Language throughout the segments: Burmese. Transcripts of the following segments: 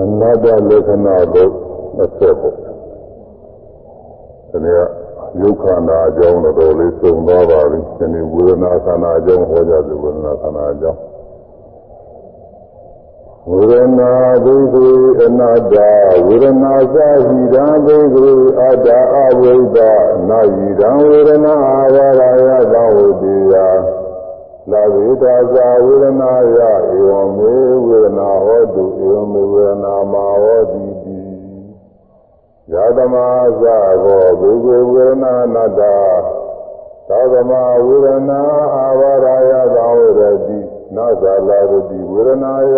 အနာတလက္ခဏာဘုအဆက်ပေါ့ဒီကယုခန္ဓာအကြောင်းတော်လေးသုံးသွားပါပြီဒီနေ့ဝေဒနာခန္ဓာအကြောင်းဟောကြပြီဝေဒနာခန္ဓာအကြောင်းဝေဒနာဒိဋ္ဌိအနာတ္တဝေဒနာသာဟိတံဒိဋ္ဌိအတ္တအဝိဒ္ဒနာဟိတံဝေဒနာအာရယသဝတိယ လာဝေတာဇာဝေဒနာယဧဝမေဝေဒနာဟောတုဧဝမေဝေဒနာမာဟောတိတိယသမဇာဘောဘုဂေဝေဒနာနတ္တသာသမဝေဒနာအာဝရာယသဝရတိနာဇာလာရတိဝေဒနာယ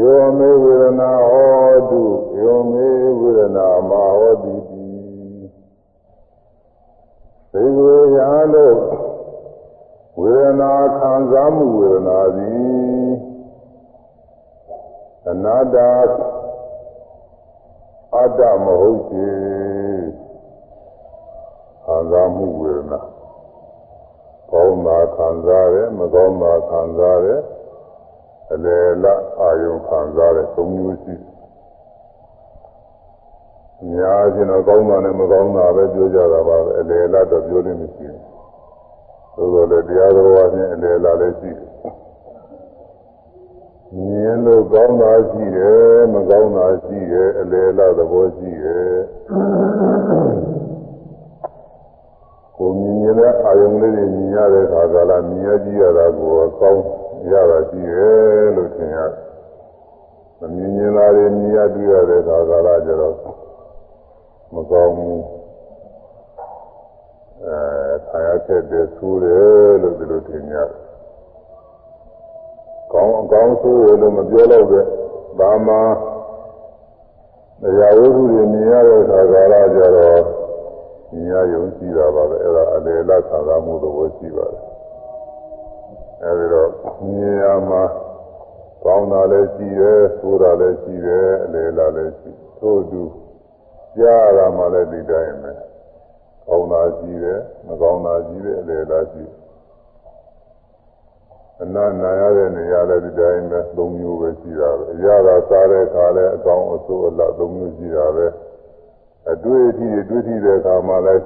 ဧဝမေဝေဒနာဟောတုဧဝမေဝေဒနာမာဟောတိတိသေဝေယလို့ ဝေဒနာခံစားမှုဝေဒနာသည်အနာတ္တအတ္တမဟုတ်ချေခံစားမှုဝေဒနာကောင်းတာခံစားတယ်မကောင်းတာခံစားတယ်အလယ်လအာယုံခံစားတယ်သုံးမျိုးရှိအများကြီးတော့ကောင်းတာနဲ့မကောင်းတာပဲပြောကြတာပါပဲအလယ်လတော့ပြောလို့မရှိဘူး သို့တော်လည်းတရားတော်ဝါဖြင့်အလယ်လာလည်းရှိတယ်။မြင်လို့ကောင်းတာရှိတယ်မကောင်းတာရှိတယ်အလယ်လာသဘောရှိတယ်။ကိုမြင်ရတဲ့အာယုံလေးတွေမြင်ရတဲ့အခါကလာမြင်ရကြည့်ရတာကိုကောင်းရတာရှိတယ်လို့ထင်ရ။မမြင်ရင်လာတွေမြင်ရတွေ့ရတဲ့အခါကလာကျတော့မကောင်းဘူး။ အဲဆာရချက်တည်းဆိုးတယ်လို့ဒီလိုထင်ကြကောင်းအကောင်းဆိုးရလို့မပြောတော့တဲ့ဘာမှတရားဝိသုတွေမြင်ရတဲ့အခါကာလကြတော့မြင်ရယုံကြည်တာပါပဲအဲ့ဒါအလေလခံစားမှုသဘောရှိပါတယ်အဲဒီတော့မြင်ရမှာကောင်းတာလည်းရှိတယ်ဆိုးတာလည်းရှိတယ်အလေလလည်းရှိထို့တူကြားရတာမှလည်းဒီတိုင်းပဲ ကောင်းတာရှိတယ်မကောင်းတာရှိတယ်အလေလားရှိအနာနာရတဲ့နေရာလည်းဒီတိုင်းပဲသုံးမျိုးပဲရှိတာပဲအရာသာစားတဲ့အခါလည်းအကောင်းအဆိုးအလတ်သုံးမျိုးရှိတာပဲအတွေ့အထိတွေတွေ့ထိတဲ့အခါမှလည်း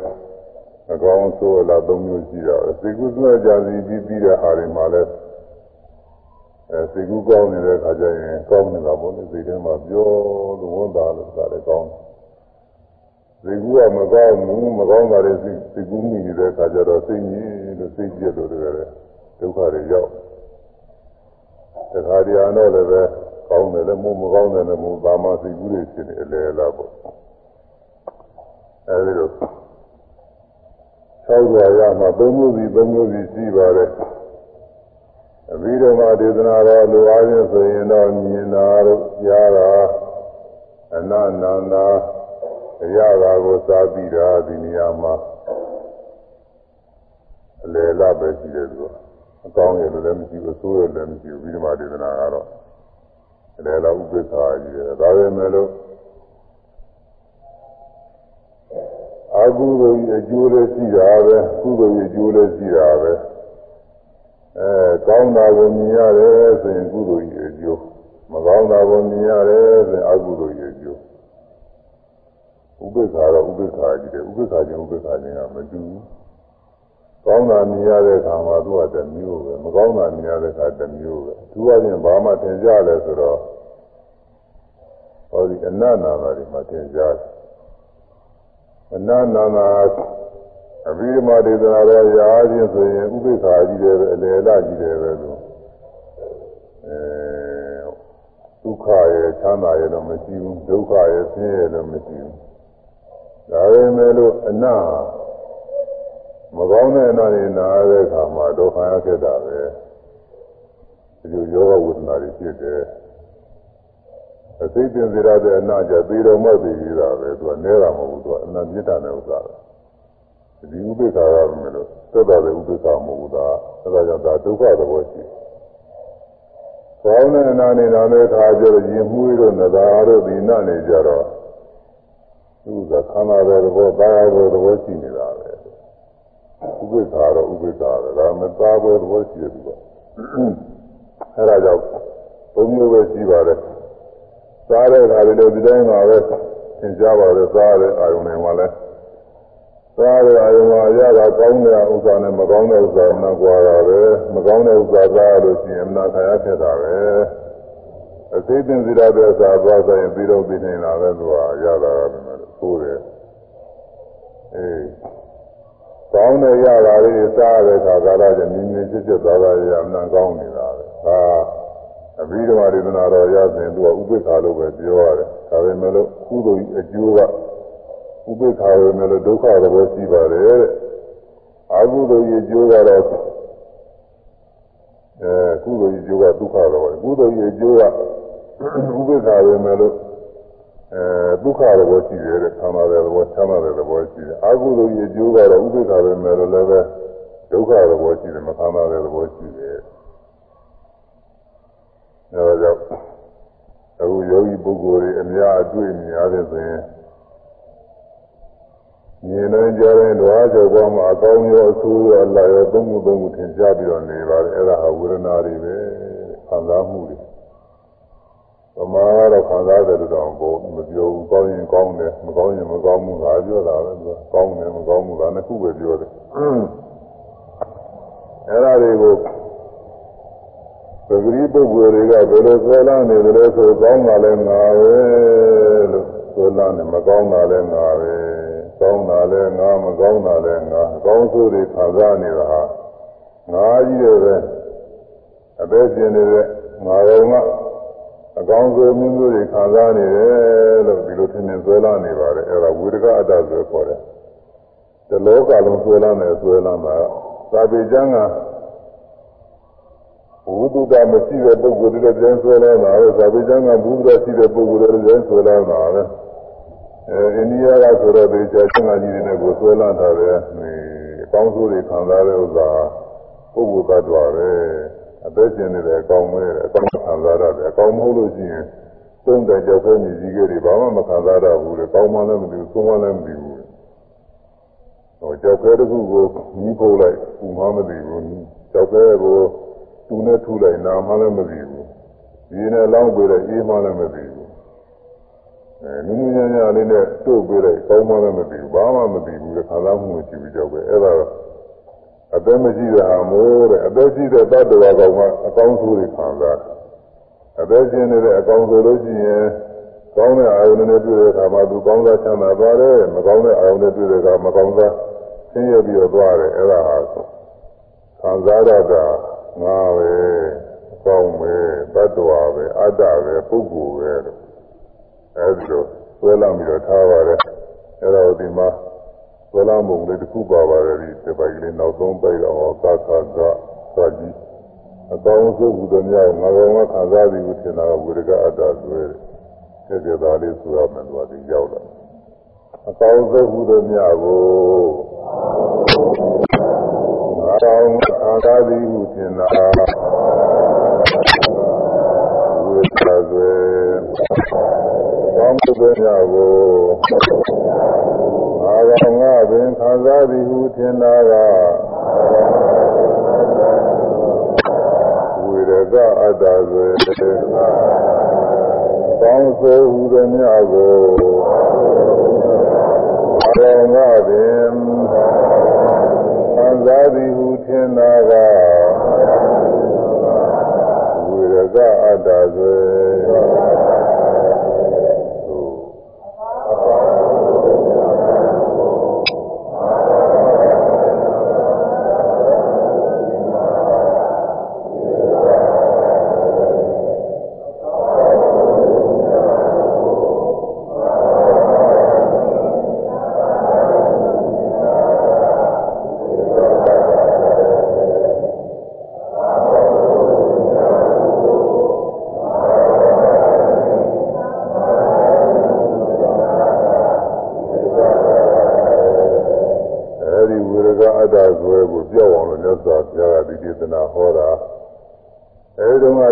အကောင်းအဆိုးအလတ်သုံးမျိုးရှိတာပဲစေကုသနာကြစီပြီးပြီးတဲ့ဟာတွေမှလည်းအဲစေကုကောင်းနေတဲ့အခါကျရင်ကောင်းနေတာပေါ့လေစိတ်ထဲမှာပြောလို့ဝန်တာလို့ဆိုတာလည်းကောင်းတယ် စိတ်ကူးကမကောင်းဘူးမကောင်းတာတွေစိတ်ကူးမိနေတဲ့အခါကျတော့စိတ်ကြီးလို့စိတ်ကြက်လို့တကယ်ဒုက္ခတွေရောက်တခါတည်းတော့လည်းပဲကောင်းတယ်လည်းမမကောင်းတယ်လည်းမဘာမှစိတ်ကူးတွေဖြစ်နေအလဲလားပေါ့အဲဒီလိုဆောက်ရရမှာသုံးမျိုးစီသုံးမျိုးစီရှိပါတယ်အဘိဓမ္မာဒေသနာတော်လူအားဖြင့်ဆိုရင်တော့မြင်တာတို့ကြားတာအနန္တနာ အရာသာကိုစားပြီးတာဒီနေရာမှာအလယ်လပဲရှိတယ်သူအကောင်းရလည်းမရှိဘူးအဆိုးရလည်းမရှိဘူးပြီးတော့ဒေသနာကတော့အလယ်လဥပ္ပခာကြီးတယ်ဒါပဲမဲ့လို့အကုသိုလ်ကြီးအကျိုးလည်းရှိတာပဲကုသိုလ်ကြီးအကျိုးလည်းရှိတာပဲအဲကောင်းတာကိုမြင်ရတယ်ဆိုရင်ကုသိုလ်ကြီးအကျိုးမကောင်းတာကိုမြင်ရတယ်ဆိုရင်အကုသိုလ်ကြီးအကျိုး ဥပိ္ပခါတော့ဥပိ္ပခါကြီးတယ်ဥပိ္ပခါချင်းဥပိ္ပခါချင်းကမတူဘူးကောင်းတာမြင်ရတဲ့အခါမှာသူကတစ်မျိုးပဲမကောင်းတာမြင်ရတဲ့အခါတစ်မျိုးပဲသူကချင်းဘာမှသင်ကြလဲဆိုတော့ဟောဒီအနန္နာတာတွေမှသင်ကြတယ်အနန္နာတာအဘိဓမ္မာဒေသနာတော်ရာချင်းဆိုရင်ဥပိ္ပခါကြီးတယ်ပဲအလယ်လကြီးတယ်ပဲလို့အဲဒုက္ခရဲ့ချမ်းသာရဲ့တော့မရှိဘူးဒုက္ခရဲ့ဆင်းရဲတော့မရှိဘူး ဒါပေမဲ့လို့အနမကောင်းတဲ့အနာတွေနားတဲ့အခါမှာဒုက္ခရခဲ့တာပဲဒီလိုယောဂဝိဒနာတွေဖြစ်တယ်အသိပင်စေရတဲ့အနာကြသေတော်မဲ့ပြီးရတာပဲသူကနဲတာမဟုတ်ဘူးသူကအနာပြစ်တာနဲ့ဥစ္စာပဲဒီဥပိ္ပခါရမယ်လို့သက်တာတဲ့ဥပိ္ပခါမဟုတ်ဘူးဒါအဲဒါကြောင့်ဒါဒုက္ခသဘောရှိကောင်းတဲ့အနာနေနာတဲ့အခါကျတော့ရင်မှုတို့နသာတို့ဒီနာနေကြတော့ သူကခန္ဓာတဲ့သဘောသာယာတဲ့သဘောရှိနေတာပဲဥပိ္ပခါတော့ဥပိ္ပခါပဲဒါမသားတဲ့သဘောရှိတယ်သူကအဲဒါကြောင့်ဘုံမျိုးပဲရှိပါတယ်စားတဲ့ခါတွေလည်းဒီတိုင်းပါပဲသင်ကြားပါလေစားတဲ့အာယုန်တွေမှာလည်းစားတဲ့အာယုန်မှာရတာကောင်းတဲ့ဥစ္စာနဲ့မကောင်းတဲ့ဥစ္စာနဲ့ကြွားတာပဲမကောင်းတဲ့ဥစ္စာစားလို့ရှိရင်အနာခံရဖြစ်တာပဲ အသိသိစိရတဲ့စာသွားဆိုင်ပြီးတော့ပြီးနေတာပဲသူကရတာကဆိုးတယ်အေးကောင်းတဲ့ရတာလေးစားတဲ့အခါကာလကျမြင်မြင်ချစ်ချစ်သာသာရအမှန်ကောင်းနေတာပဲဒါအဘိဓမ္မာဒေသနာတော်ရစဉ်သူကဥပိ္ပခာလို့ပဲပြောရတယ်ဒါပေမဲ့လို့ကုသိုလ်ကြီးအကျိုးကဥပိ္ပခာပဲမဲ့လို့ဒုက္ခသဘောရှိပါတယ်တဲ့အကုသိုလ်ကြီးအကျိုးကတော့အဲကုသိုလ်ကြီးအကျိုးကဒုက္ခသဘောကုသိုလ်ကြီးအကျိုးက ဥပိ္ပခာပဲမဲ့လို့အဲဒုက္ခသဘောရှိတယ်တဲ့ဆမ်းတဲ့သဘောချမ်းသာတဲ့သဘောရှိတယ်အကုသိုလ်ကြီးအကျိုးကတော့ဥပိ္ပခာပဲမဲ့လို့လည်းပဲဒုက္ခသဘောရှိတယ်မဆမ်းတဲ့သဘောရှိတယ်အဲဒါကြောင့်အခုယောဂီပုဂ္ဂိုလ်တွေအများအတွေ့များတဲ့ဆိုရင်မြင်နိုင်ကြတဲ့ဓဝါကြောင့်ပေါ်မှာအကောင်းရောအဆိုးရောအလာရောသုံးမှုသုံးမှုထင်ရှားပြီးတော့နေပါတယ်အဲ့ဒါဟာဝေဒနာတွေပဲခံစားမှုတွေပ မာတော့ခံစားတယ်လို့တော့ဘောမပြောဘူးကောင်းရင်ကောင်းတယ်မကောင်းရင်မကောင်းဘူးငါပြောတာပဲသူကကောင်းတယ်မကောင်းဘူးကနှစ်ခုပဲပြောတယ်အဲ့ဒါတွေကိုပဂရိပုဂ္ဂိုလ်တွေကဘယ်လိုဆွဲလာနေကြလဲဆိုကောင်းတာလဲငါပဲလို့ဆွဲလာနေမကောင်းတာလဲငါပဲကောင်းတာလဲငါမကောင်းတာလဲငါအကောင်းဆိုးတွေခံစားနေတာဟာငါကြီးတယ်ပဲအသက်ရှင်နေတဲ့ငါတော်က အကောင်းဆုံးမျိုးမျိုးတွေခံစားနေတယ်လို့ဒီလိုထင်နေဆွဲလာနေပါတယ်အဲ့ဒါဝိရကအတ္တဆိုခေါ်တယ်တလောကလုံးဆွဲလာနေဆွဲလာမှာသာပေကျမ်းကဘုဒ္ဓတာမရှိတဲ့ပုဂ္ဂိုလ်တွေလည်းကျမ်းဆွဲလာတာပဲသာပေကျမ်းကဘုဒ္ဓရှိတဲ့ပုဂ္ဂိုလ်တွေလည်းကျမ်းဆွဲလာတာပဲအဲအိန္ဒိယကဆိုတော့ဒီကျမ်းကကြီးတွေနဲ့ကိုဆွဲလာတာပဲဒီအကောင်းဆုံးတွေခံစားတဲ့ဥစ္စာပုဂ္ဂိုလ်သတ္တဝါပဲ အသက်ရှင်နေတယ်အကောင်မဲတယ်အကောင်ခံစားရတယ်အကောင်မဟုတ်လို့ရှိရင်သုံးတဲ့ကြောက်ခဲမြည်ကြီးတွေဘာမှမခံစားရဘူးလေကောင်းမှလည်းမသိဘူးသုံးမှလည်းမသိဘူးဟောကြောက်ခဲတစ်ခုကိုညီးပို့လိုက်ပူမှမသိဘူးကြောက်ခဲကိုသူနဲ့ထူလိုက်နာမှလည်းမသိဘူးဒီနဲ့လောင်းပေးလိုက်အေးမှလည်းမသိဘူးအဲနုနုညံ့ညံ့လေးနဲ့တို့ပေးလိုက်ကောင်းမှလည်းမသိဘူးဘာမှမသိဘူးလေခံစားမှုမရှိဘူးကြောက်ခဲအဲ့ဒါတော့ အသက်မရှိတဲ့ဟာမို့တဲ့အသက်ရှိတဲ့တတ္တဝါကောင်ကအကောင်းဆိုးတွေခံစားအသက်ရှင်နေတဲ့အကောင်းဆိုလို့ရှိရင်ကောင်းတဲ့အာယုန်နဲ့တွေ့တဲ့အခါမှာသူကောင်းစားချမ်းသာပါတယ်မကောင်းတဲ့အာယုန်နဲ့တွေ့တဲ့အခါမကောင်းစားဆင်းရဲပြီးတော့သွားတယ်အဲ့ဒါဟာခံစားရတာငါပဲအကောင်းပဲတတ္တဝါပဲအတ္တပဲပုဂ္ဂိုလ်ပဲလို့အဲဒီလိုဆွဲလာပြီးတော့ထားပါတယ်အဲ့ဒါကိုဒီမှာ သလမုံလေးတစ်ခုပါပါတယ်ဒီတပိုက်ကလေးနောက်ဆုံးပိုက်တော့သာခါကသာကြီးအကောင်းဆုံးဟူသည်များငါကောင်ကခံစားသည်ဟုထင်တာကဝိရကအတ္တဆွဲတယ်တဲ့ဒါလေးဆိုရမယ်သူကဒီရောက်လာအကောင်းဆုံးဟူသည်များကိုငါကောင်ကခံစားသည်ဟုထင်တာဝိရကဆွဲကောင်းမှုတွေများကို အာရောငါပင်ခံစားသည်ဟုထင်တာကဝိရကအတ္တဆိုကောင်းဆိုဟုသည်များကိုအာရောငါပင်ခံစားသည်ဟုထင်တာကဝိရကအတ္တဆို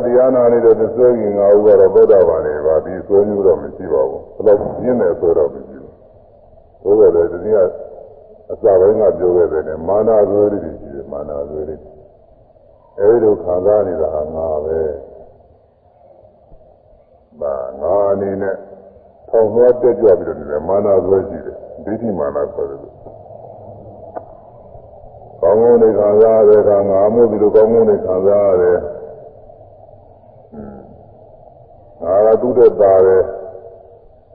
တရားနာနေတဲ့သဆွဲကြီးငါဥကတော့သောတာပန်နေပါဒီဆွဲမျိုးတော့မရှိပါဘူးဘယ်တော့ပြင်းတယ်ဆိုတော့မရှိဘူးသို့တော်လည်းဒီနေ့အစပိုင်းကပြောခဲ့တယ်နဲ့ မာနာဆွဲတွေရှိတယ်မာနာဆွဲတွေအဲဒီလိုခံစားနေတာဟာငါပဲဒါငါအနေနဲ့ထောင်သွားတက်ကြွပြီးတော့နေတယ်မာနာဆွဲရှိတယ်ဒိဋ္ဌိမာနာခေါ်တယ်လို့ကောင်းကောင်းနေခံစားရတယ်ကငါမို့ပြီးတော့ကောင်းကောင်းနေခံစားရတယ်ငါကသူ့တဲ့သားတယ်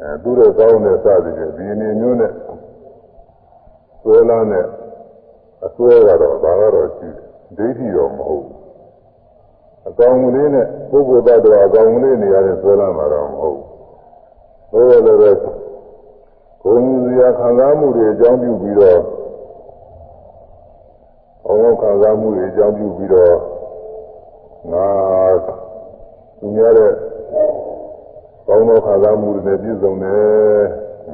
အဲသူ့တဲ့ကောင်းတဲ့စသည်ဖြင့်ဒီအနေမျိုးနဲ့ဆွဲလာတဲ့ အဆွဲကတော့ဘာကတော့ရှိတယ်ဒိဋ္ဌိတော့မဟုတ်ဘူးအကောင်လေးနဲ့ပုဂ္ဂိုလ်တ attva အကောင်လေးနေရာနဲ့ဆွဲလာမှာတော့မဟုတ်ဘူးဘယ်လိုလဲဘုံစရာခံစားမှုတွေအကြောင်းပြုပြီးတော့ဘုံခံစားမှုတွေအကြောင်းပြုပြီးတော့ငါသူများတဲ့ကောင်းသောခံစားမှုတွေနဲ့ပြည့်စုံတယ်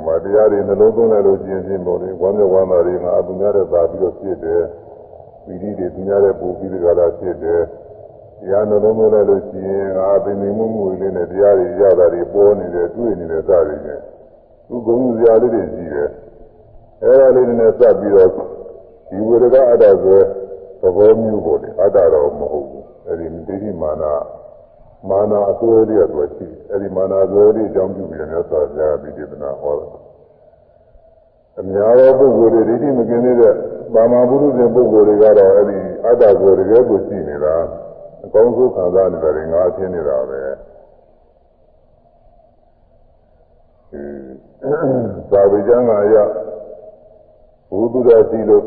မတရားတွေနှလုံးသွင်းလိုက်လို့ကျင်ချင်းပေါ်တယ်ဝမ်းမြောက်ဝမ်းသာတွေငါသူများတဲ့သာပြီးတော့ဖြစ်တယ်ဝိရိတွေသူများတဲ့ပူပြီးကြတာဖြစ်တယ်တရားနှလုံးသွင်းလိုက်လို့ရှိရင်ငါပင်ပင်မှုမှုလေးနဲ့တရားတွေရတာတွေပေါ်နေတယ်တွေ့နေတယ်စသည်ဖြင့်သူကုန်းစရာလေးတွေရှိတယ်အဲဒါလေးနဲ့စပ်ပြီးတော့ဒီဝေဒကအတ္တဆိုသဘောမျိုးပေါ်တယ်အတ္တတော့မဟုတ်ဘူးအဲဒီဒိဋ္ဌိမာန မာနာအစွဲလေးကတော့ရှိတယ်အဲဒီမာနာအစွဲလေးအကြောင်းပြုပြီးတော့မြတ်စွာဘုရားပြီးဒေသနာဟောတယ်အများသောပုဂ္ဂိုလ်တွေဒိဋ္ဌိမကင်းသေးတဲ့ပါမပုရုဇဉ်ပုဂ္ဂိုလ်တွေကတော့အဲဒီအတ္တကိုတကယ်ကိုရှိနေတာအကောင်းဆုံးခံစားနေတာတွေငါအသိနေတာပဲသာဝေကျမ်းကရဘုသူဒ္ဓစီလို့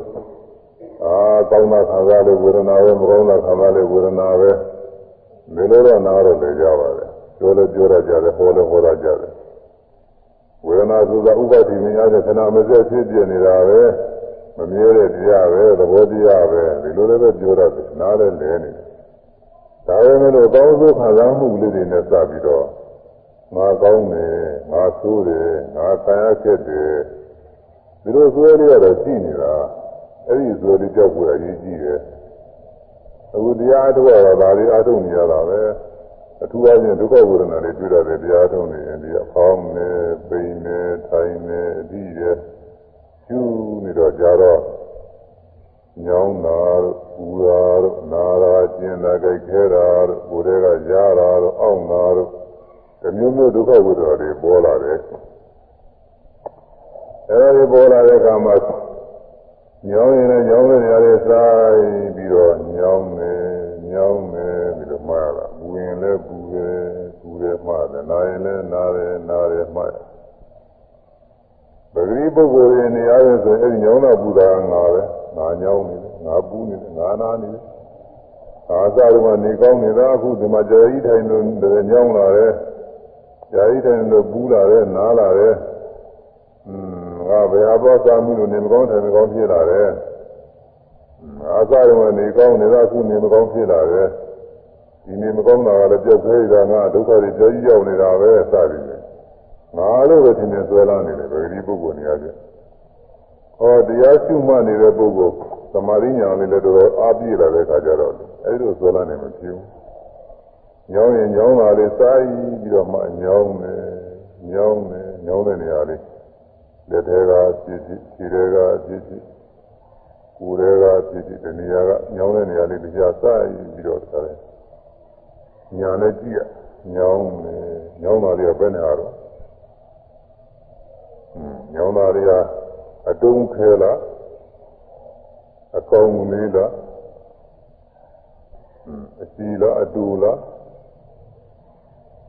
အာကောင်းတာခံစားလို့ဝေဒနာပဲမကောင်းတာခံစားလို့ဝေဒနာပဲ ဒီလိုတော့နားတော့လေကြပါတယ်ပြောလို့ပြောရကြတယ်ဟောလို့ဟောရကြတယ်ဝေဒနာဆိုတာဥပတိမြင်ရတဲ့ခဏမစက်ဖြစ်ပြနေတာပဲမမြဲတဲ့တရားပဲသဘောတရားပဲဒီလိုလည်းပဲပြောရတယ်နားလည်းလဲနေတယ်ဒါပေမဲ့လို့ကောင်းဆုံးခံစားမှုလေးတွေနဲ့စပြီးတော့ငါကောင်းတယ်ငါဆိုးတယ်ငါခံရခဲ့တယ်ဒီလိုဆိုရရတော့ရှိနေတာအဲ့ဒီဆိုလေးကြောက်ွယ်အရေးကြီးတယ် အခုတရားထုတ်ရတာဒါလေးအထုတ်နေရတာပဲအထူးအချင်းဒုက္ခဝေဒနာတွေတွေ့ရတယ်တရားထုတ်နေရင်ဒီအဖောင်းနေပိန်နေထိုင်နေအပြီးရကျူးနေတော့ကြတော့ညောင်းတာတို့ပူတာတို့နာတာကျင်တာကြိုက်ခဲတာတို့ကိုယ်တွေကကြားတာတို့အောင့်တာတို့ဒီမျိုးမျိုးဒုက္ခဝေဒနာတွေပေါ်လာတယ်အဲဒီပေါ်လာတဲ့အခါမှာ ညောင်းရင်လည်းညောင်းတဲ့နေရာတွေစားပြီးတော့ညောင်းတယ်ညောင်းတယ်ပြီးတော့မှားလာပူရင်လည်းပူတယ်ပူတယ်မှားတယ်နာရင်လည်းနာတယ်နာတယ်မှားတယ်ပဂရိပုဂ္ဂိုလ်ရဲ့နေရာရဲ့ဆိုရင်အဲဒီညောင်းတာပူတာငါပဲငါညောင်းနေတယ်ငါပူးနေတယ်ငါနာနေတယ်အာသာတော့ကနေကောင်းနေတာအခုဒီမှာကြာကြီးထိုင်လို့ညောင်းလာတယ်ကြာကြီးထိုင်လို့ပူးလာတယ်နားလာတယ်อื มငါဘယ်ဟာပေါ်စားမှုလို့နေမကောင်းတယ်မကောင်းဖြစ်လာတယ်အာသာတော့ကနေကောင်းနေတာအခုနေမကောင်းဖြစ်လာတယ်ဒီနေမကောင်းတာကလည်းပြတ်သေးတာငါဒုက္ခတွေကြာကြီးရောက်နေတာပဲစသည်ဖြင့်ငါလို့ပဲသင်နေဆွဲလာနေတယ်ဗေဒီပုဂ္ဂိုလ်နေရာချင်းဟောတရားရှုမှတ်နေတဲ့ပုဂ္ဂိုလ်သမာဓိညာလေးလည်းတော်အားပြည့်လာတဲ့အခါကျတော့အဲဒီလိုဆွဲလာနေမှဖြစ်ဘူး။ညောင်းရင်ညောင်းတာလေးစားပြီးတော့မှညောင်းတယ်ညောင်းတယ်ညောင်းတဲ့နေရာလေး လက်ထဲကဖြစ်ဖြစ်ခြေထဲကဖြစ်ဖြစ်ကိုယ်ထဲကဖြစ်ဖြစ်ဒီနေရာကညောင်းတဲ့နေရာလေးတရားစားပြီးတော့ထားတယ်။ညာနဲ့ကြည့်ရညောင်းတယ်ညောင်းတာလေးကဘယ်နဲ့အားတော့ညောင်းတာလေးကအတုံးခဲလားအကောင်လေးလားအစီလားအတူလား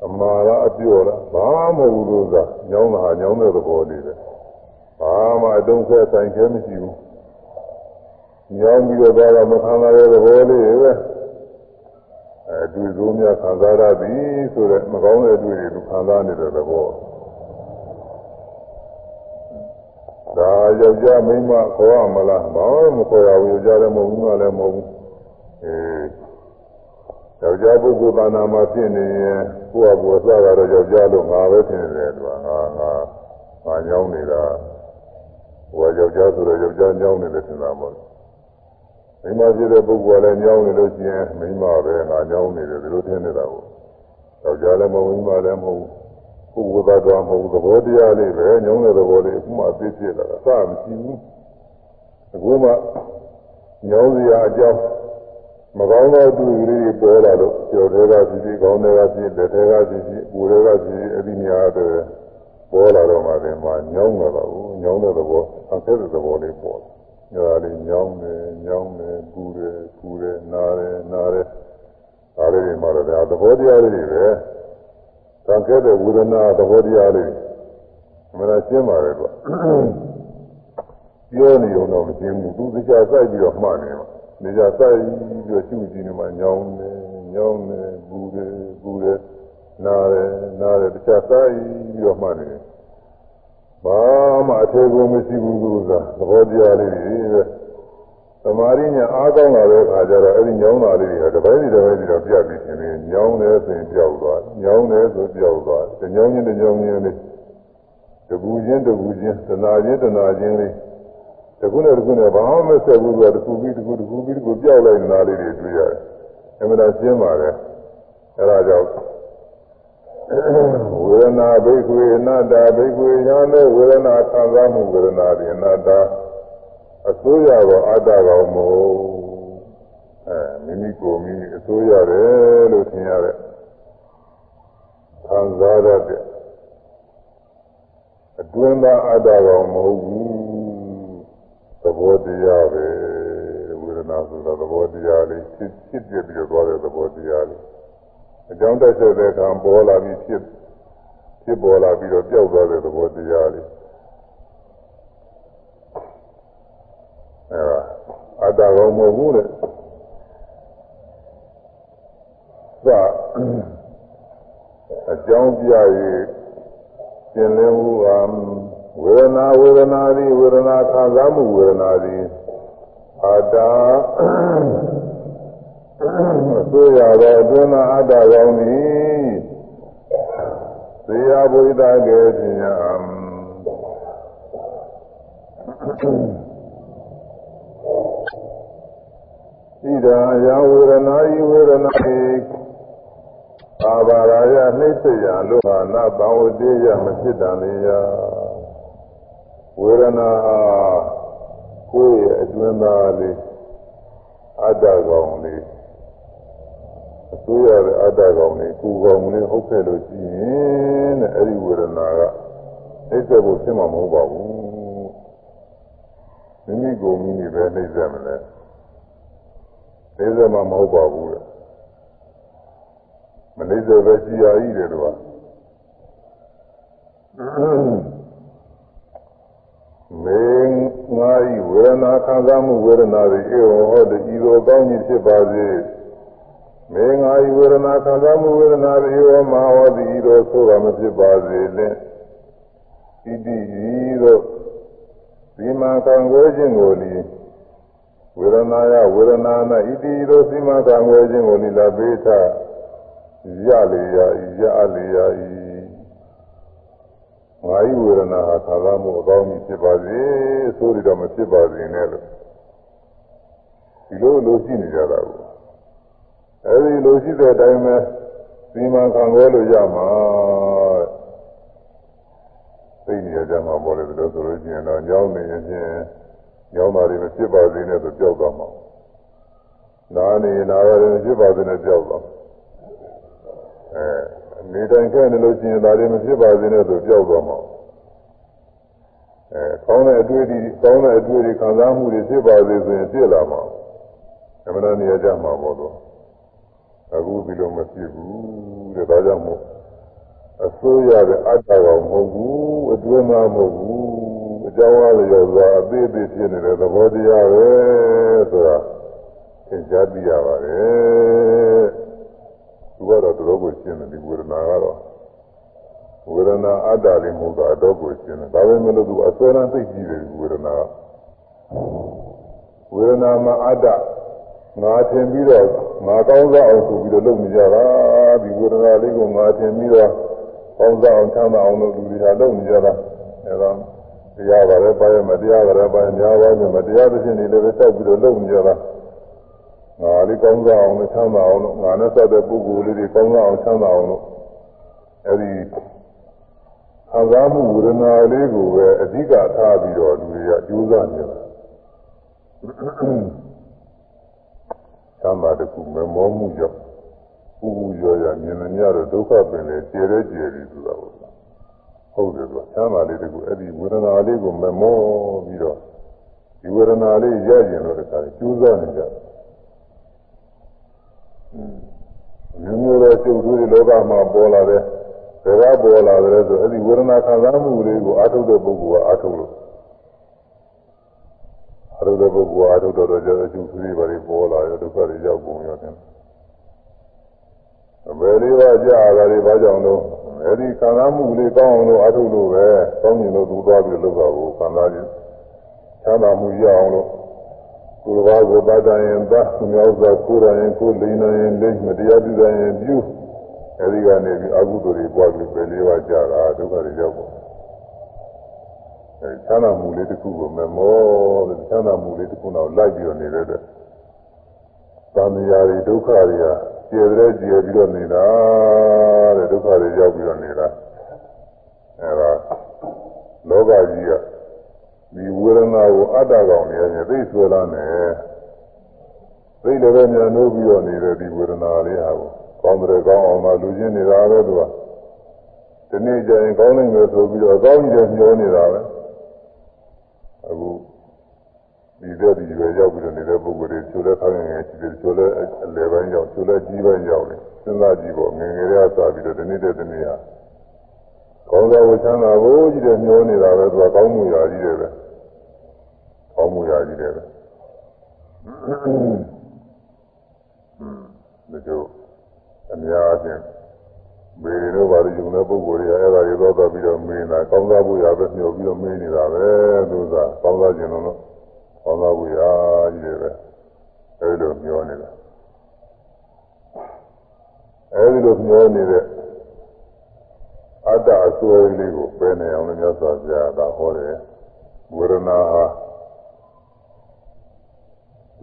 အမာလားအပြော့လားဘာမှမဟုတ်ဘူးလို့ကညောင်းတာဟာညောင်းတဲ့သဘောလေးပဲ ဘာမှအတုံးခဲဆိုင်ခဲမရှိဘူးညောင်းပြီးတော့ဒါကမခံရတဲ့သဘောလေးပဲအဲတွေ့စိုးများခံစားရသည်ဆိုတဲ့မကောင်းတဲ့တွေ့တွေသူခံစားနေတဲ့သဘောဒါယောက်ျားမိန်းမခေါ်ရမလားဘာမှမခေါ်ရဘူးယောက်ျားလည်းမဟုတ်ဘူးမလည်းမဟုတ်ဘူးအဲယောက်ျားပုဂ္ဂိုလ်သာနာမှာဖြစ်နေရင်ကိုယ့်အဘောစတာတော့ယောက်ျားလို့ငါပဲထင်တယ်သူကငါငါငါညောင်းနေတာ ဟိုကယောက်ျားဆိုတော့ယောက်ျားညောင်းနေတယ်ထင်တာမဟုတ်မိန်းမဖြစ်တဲ့ပုဂ္ဂိုလ်ကလည်းညောင်းနေလို့ရှိရင်မိန်းမပဲငါညောင်းနေတယ်ဒီလိုထင်နေတာကိုယောက်ျားလည်းမဟုတ်ဘူးမိန်းမလည်းမဟုတ်ဘူးပုဂ္ဂိုလ်သားတော်မဟုတ်သဘောတရားလေးပဲညောင်းတဲ့သဘောလေးအခုမှသိဖြစ်လာတာအစမရှိဘူးအခုမှညောင်းစရာအကြောင်းမကောင်းသောသူကလေးပေါ်လာလို့ကျော်တွေကဖြစ်ဖြစ်ကောင်းတွေကဖြစ်လက်တွေကဖြစ်ဖြစ်ပူတွေကဖြစ်ဖြစ်အအဲဒီနေရာတော့ ပေါ်လာတော့မှလည်းမညောင်းတော့ဘူးညောင်းတဲ့သဘောအဆက်တဲ့သဘောလေးပေါ်ညောလေးညောင်းတယ်ညောင်းတယ်ပူတယ်ပူတယ်နားတယ်နားတယ်ဒါလေးတွေမှတော့ဒါသဘောတရားလေးတွေပဲသံခဲ့တဲ့ဝေဒနာသဘောတရားလေးမနာရှင်းပါတယ်ကွာပြောနေုံတော့မရှင်းဘူးသူတရားစိုက်ပြီးတော့မှတ်နေမှာနေကြစိုက်ပြီးတော့ရှုကြည့်နေမှညောင်းတယ်ညောင်းတယ်ပူတယ်ပူတယ် နားတယ်နားတယ်တရားစိုက်ပြီးတော့မှတ်နေတယ်ဘာမှအထေကိုမရှိဘူးသူကသဘောတရားလေးတွေပဲသမာဓိညာအားကောင်းလာတဲ့အခါကျတော့အဲ့ဒီညောင်းတာလေးတွေကတပိုင်းတစ်ပိုင်းတော့ပြတ်ပြီးရှင်နေညောင်းတယ်ဆိုရင်ပြောက်သွားညောင်းတယ်ဆိုပြောက်သွားတညောင်းချင်းတညောင်းချင်းလေးတကူချင်းတကူချင်းတနာချင်းတနာချင်းလေးတခုနဲ့တခုနဲ့ဘာမှမဆက်ဘူးဆိုတော့တခုပြီးတခုတခုပြီးတခုပြောက်လိုက်နေတာလေးတွေတွေ့ရတယ်အမှန်တရားရှင်းပါတယ်အဲ့ဒါကြောင့် ဝေဒနာဘိက္ခွေအနတ္တဘိက္ခွေညာနဲ့ဝေဒနာခံစားမှုဝေဒနာဒီအနတ္တအစိုးရတော့အတ္တကောင်မဟုတ်အဲမိမိကိုယ်မိမိအစိုးရတယ်လို့ထင်ရတဲ့ခံစားရတဲ့အတွင်းသားအတ္တကောင်မဟုတ်ဘူးသဘောတရားပဲဝေဒနာဆိုတာသဘောတရားလေးဖြစ်ဖြစ်ပြပြီးတော့သွားတဲ့သဘောတရားလေး အကြောင်းတက်ဆက်တဲ့ကံပေါ်လာပြီးဖြစ်ဖြစ်ပေါ်လာပြီးတော့ပျောက်သွားတဲ့သဘောတရားလေးအဲဒါအတ္တကောင်မဟုတ်ဘူးတဲ့သာအကြောင်းပြ၍သင်လင်းမှုအဝေဒနာဝေဒနာသည်ဝေဒနာခံစားမှုဝေဒနာသည်အတ္တ ဆိုရသောအတွင်းအတ္တကောင်းသည်သေယဘုဒ္ဓကဲပညာဣဒံယဝေဒနာဤဝေဒနာဤအာဘာရာယနှိစ္စယလောဟနာဘဝတိယမဖြစ်တန်လေယဝေဒနာကိုယ်ရဲ့အတွင်းသားလေးအတ္တကောင်လေး အစိုးရတဲ့အတ္တကောင်လေးကိုယ်ကောင်လေးဟုတ်ခဲ့လို့ရှိရင်တဲ့အဲ့ဒီဝေဒနာကနှိစ္စဖို့ဖြစ်မှာမဟုတ်ပါဘူးမိမိကိုယ်မိမိပဲနှိစ္စမလဲနှိစ္စမှာမဟုတ်ပါဘူးတဲ့မနှိစ္စပဲရှိရည်တယ်တော့မေငါဤဝေဒနာခံစားမှုဝေဒနာတွေအေဝဟောတည်ဤသို့ကောင်းကြီးဖြစ်ပါစေ မေငါဤဝေဒနာခံစားမှုဝေဒနာတွေအေဝမဟောတည်ဤသို့ဆိုတာမဖြစ်ပါစေလင်ဣတိဤသို့ဒီမှာကံွယ်ခြင်းကိုလီဝေဒနာယဝေဒနာနာဣတိဤသို့စီမကံွယ်ခြင်းကိုလီလာပေးထရလေရရလေရဤငါဤဝေဒနာဟာသာသမှုအကောင်းကြီးဖြစ်ပါစေဆိုရတော့မဖြစ်ပါစေနဲ့လို့ဒီလိုလိုရှိနေကြတာကို အဲဒီလိုရှိတဲ့အတိုင်းပဲဒီမှာခံရလို့ရမှာသိနေကြမှာပေါ်တယ်လို့ဆိုလို့ရှိရင်တော့ညောင်းနေရင်ချင်းညောင်းတာတွေမဖြစ်ပါစေနဲ့ဆိုကြောက်သွားမှာနားနေနားရတယ်မဖြစ်ပါစေနဲ့ကြောက်သွားအဲနေတိုင်းခဲ့နေလို့ရှိရင်ဒါတွေမဖြစ်ပါစေနဲ့ဆိုကြောက်သွားမှာအဲကောင်းတဲ့အတွေ့အထိကောင်းတဲ့အတွေ့အထိခံစားမှုတွေဖြစ်ပါစေဆိုရင်ဖြစ်လာမှာအမှန်တရားနေရာကြမှာပေါ့တော့ အခုဒီလိုမဖြစ်ဘူးတဲ့ဒါကြောင့်မို့အစိုးရတဲ့အတ္တကောင်မဟုတ်ဘူးအတွင်းသားမဟုတ်ဘူးအကြောင်းအားလျော်စွာအသေးသေးဖြစ်နေတဲ့သဘောတရားပဲဆိုတာသင်ကြားသိရပါတယ်သူကတော့တော်ကိုရှင်းတယ်ဒီဝေဒနာကတော့ဝေဒနာအတ္တလေးမဟုတ်တာအတော့ကိုရှင်းတယ်ဒါပေမဲ့လို့သူအစွဲရန်သိကြည့်တယ်ဝေဒနာဝေဒနာမှာအတ္တ ငါထင်ပြီးတော့ငါကောင်းစားအောင်ဆိုပြီးတော့လုပ်နေကြတာဒီဝေဒနာလေးကိုငါထင်ပြီးတော့ကောင်းစားအောင်ချမ်းသာအောင်လို့လူတွေဟာလုပ်နေကြတာအဲဒါတရားပါပဲပါရမတရားပါပဲပါများပါးမတရားသဖြင့်နေလည်းပဲတောက်ပြီးတော့လုပ်နေကြတာငါလေးကောင်းစားအောင်လို့ချမ်းသာအောင်လို့ငါနဲ့စတဲ့ပုဂ္ဂိုလ်လေးတွေကောင်းစားအောင်ချမ်းသာအောင်လို့အဲဒီခံစားမှုဝေဒနာလေးကိုပဲအဓိကထားပြီးတော့လူတွေကကြိုးစားနေတာ သမာတခုမမောမှုကြောင့်ပူပူရော်ရမြင်နေရတော့ဒုက္ခပင်လေကျေရဲကျေရီဆိုတာပေါ့ဟုတ်တယ်သူချမ်းသာလေးတကူအဲ့ဒီဝေဒနာလေးကိုမမောပြီးတော့ဒီဝေဒနာလေးရကျင်လို့တခါကျိုးစားနေကြတယ်မျိုးမျိုးသောကျုပ်တို့ဒီလောကမှာပေါ်လာတဲ့ဘယ်ကပေါ်လာတယ်ဆိုအဲ့ဒီဝေဒနာခံစားမှုလေးကိုအာထုတ်တဲ့ပုဂ္ဂိုလ်ကအာထုတ်လို့ အာထုတ်တဲ့ပုဂ္ဂိုလ်အာထုတ်တော့ကြတဲ့အကျိုးတွေပါလေပေါ်လာရဒုက္ခတွေရောက်ကုန်ရတယ်အဘယ်လေးပါကြာတာတွေဘာကြောင့်လို့အဲ့ဒီခံစားမှုလေးကောင်းအောင်လို့အာထုတ်လို့ပဲကောင်းကျင်လို့သူသွားပြီးလုပ်တာကိုခံစားခြင်းချမ်းသာမှုရအောင်လို့ကိုယ်ဘာကိုပါဒရင်သသူများဥစ္စာကိုယ်ရရင်ကိုယ်လိမ့်နေရင်လိမ့်မတရားပြုရင်ပြုအဲဒီကနေပြီးအကုသိုလ်တွေပွားပြီးပဲလေးပါကြတာဒုက္ခတွေရောက်ပေါ် အဲချမ်းသာမှုလေးတစ်ခုကိုမမောတဲ့ချမ်းသာမှုလေးတစ်ခုတော့လိုက်ပြီးတော့နေတဲ့တဲ့သံဃာတွေဒုက္ခတွေကကျေတဲ့ကျေပြီးတော့နေတာတဲ့ဒုက္ခတွေရောက်ပြီးတော့နေတာအဲဒါလောကကြီးကဒီဝေဒနာကိုအတ္တကောင်နေရင်သိဆွဲလာနေသိလည်းပဲမြန်လို့ပြီးတော့နေတဲ့ဒီဝေဒနာလေးဟာကိုကောင်းတယ်ကောင်းအောင်သာလူချင်းနေတာပဲသူကဒီနေ့ကျရင်ကောင်းနိုင်မယ်ဆိုပြီးတော့အကောင်းကြီးတွေမျောနေတာပဲ အခုဒီတဲ့ဒီပဲရောက်ပြီးတော့နေတဲ့ပုဂ္ဂိုလ်တွေချိုးလဲခိုင်းငယ်ရှိတယ်ချိုးလဲအလယ်ပိုင်းရောက်ချိုးလဲကြီးပိုင်းရောက်တယ်စဉ်းစားကြည့်ပေါ့ငယ်ငယ်လေးကစပြီးတော့ဒီနေ့တဲ့ဒီနေ့ဟာကောင်းသောဝချမ်းသာကိုကြီးတဲ့မျောနေတာပဲသူကကောင်းမှုရာကြီးတယ်ပဲကောင်းမှုရာကြီးတယ်ပဲဒီလိုအများအပြား မေရီတို့ဘာလို့ယူနေပုဂ္ဂိုလ်တွေအဲ့ဒါတွေတော့တော့ပြီးတော့မင်းတာကောင်းသားဖို့ရပဲမျှော်ပြီးတော့မင်းနေတာပဲသူကကောင်းသားခြင်းလို့ကောင်းသားဖို့ရကြီးတယ်ပဲအဲ့လိုမျှော်နေတာအဲ့ဒီလိုမျှော်နေတဲ့အတ္တအစွဲလေးကိုပယ်နေအောင်လည်းမြတ်စွာဘုရားကဟောတယ်ဝေဒနာဟာ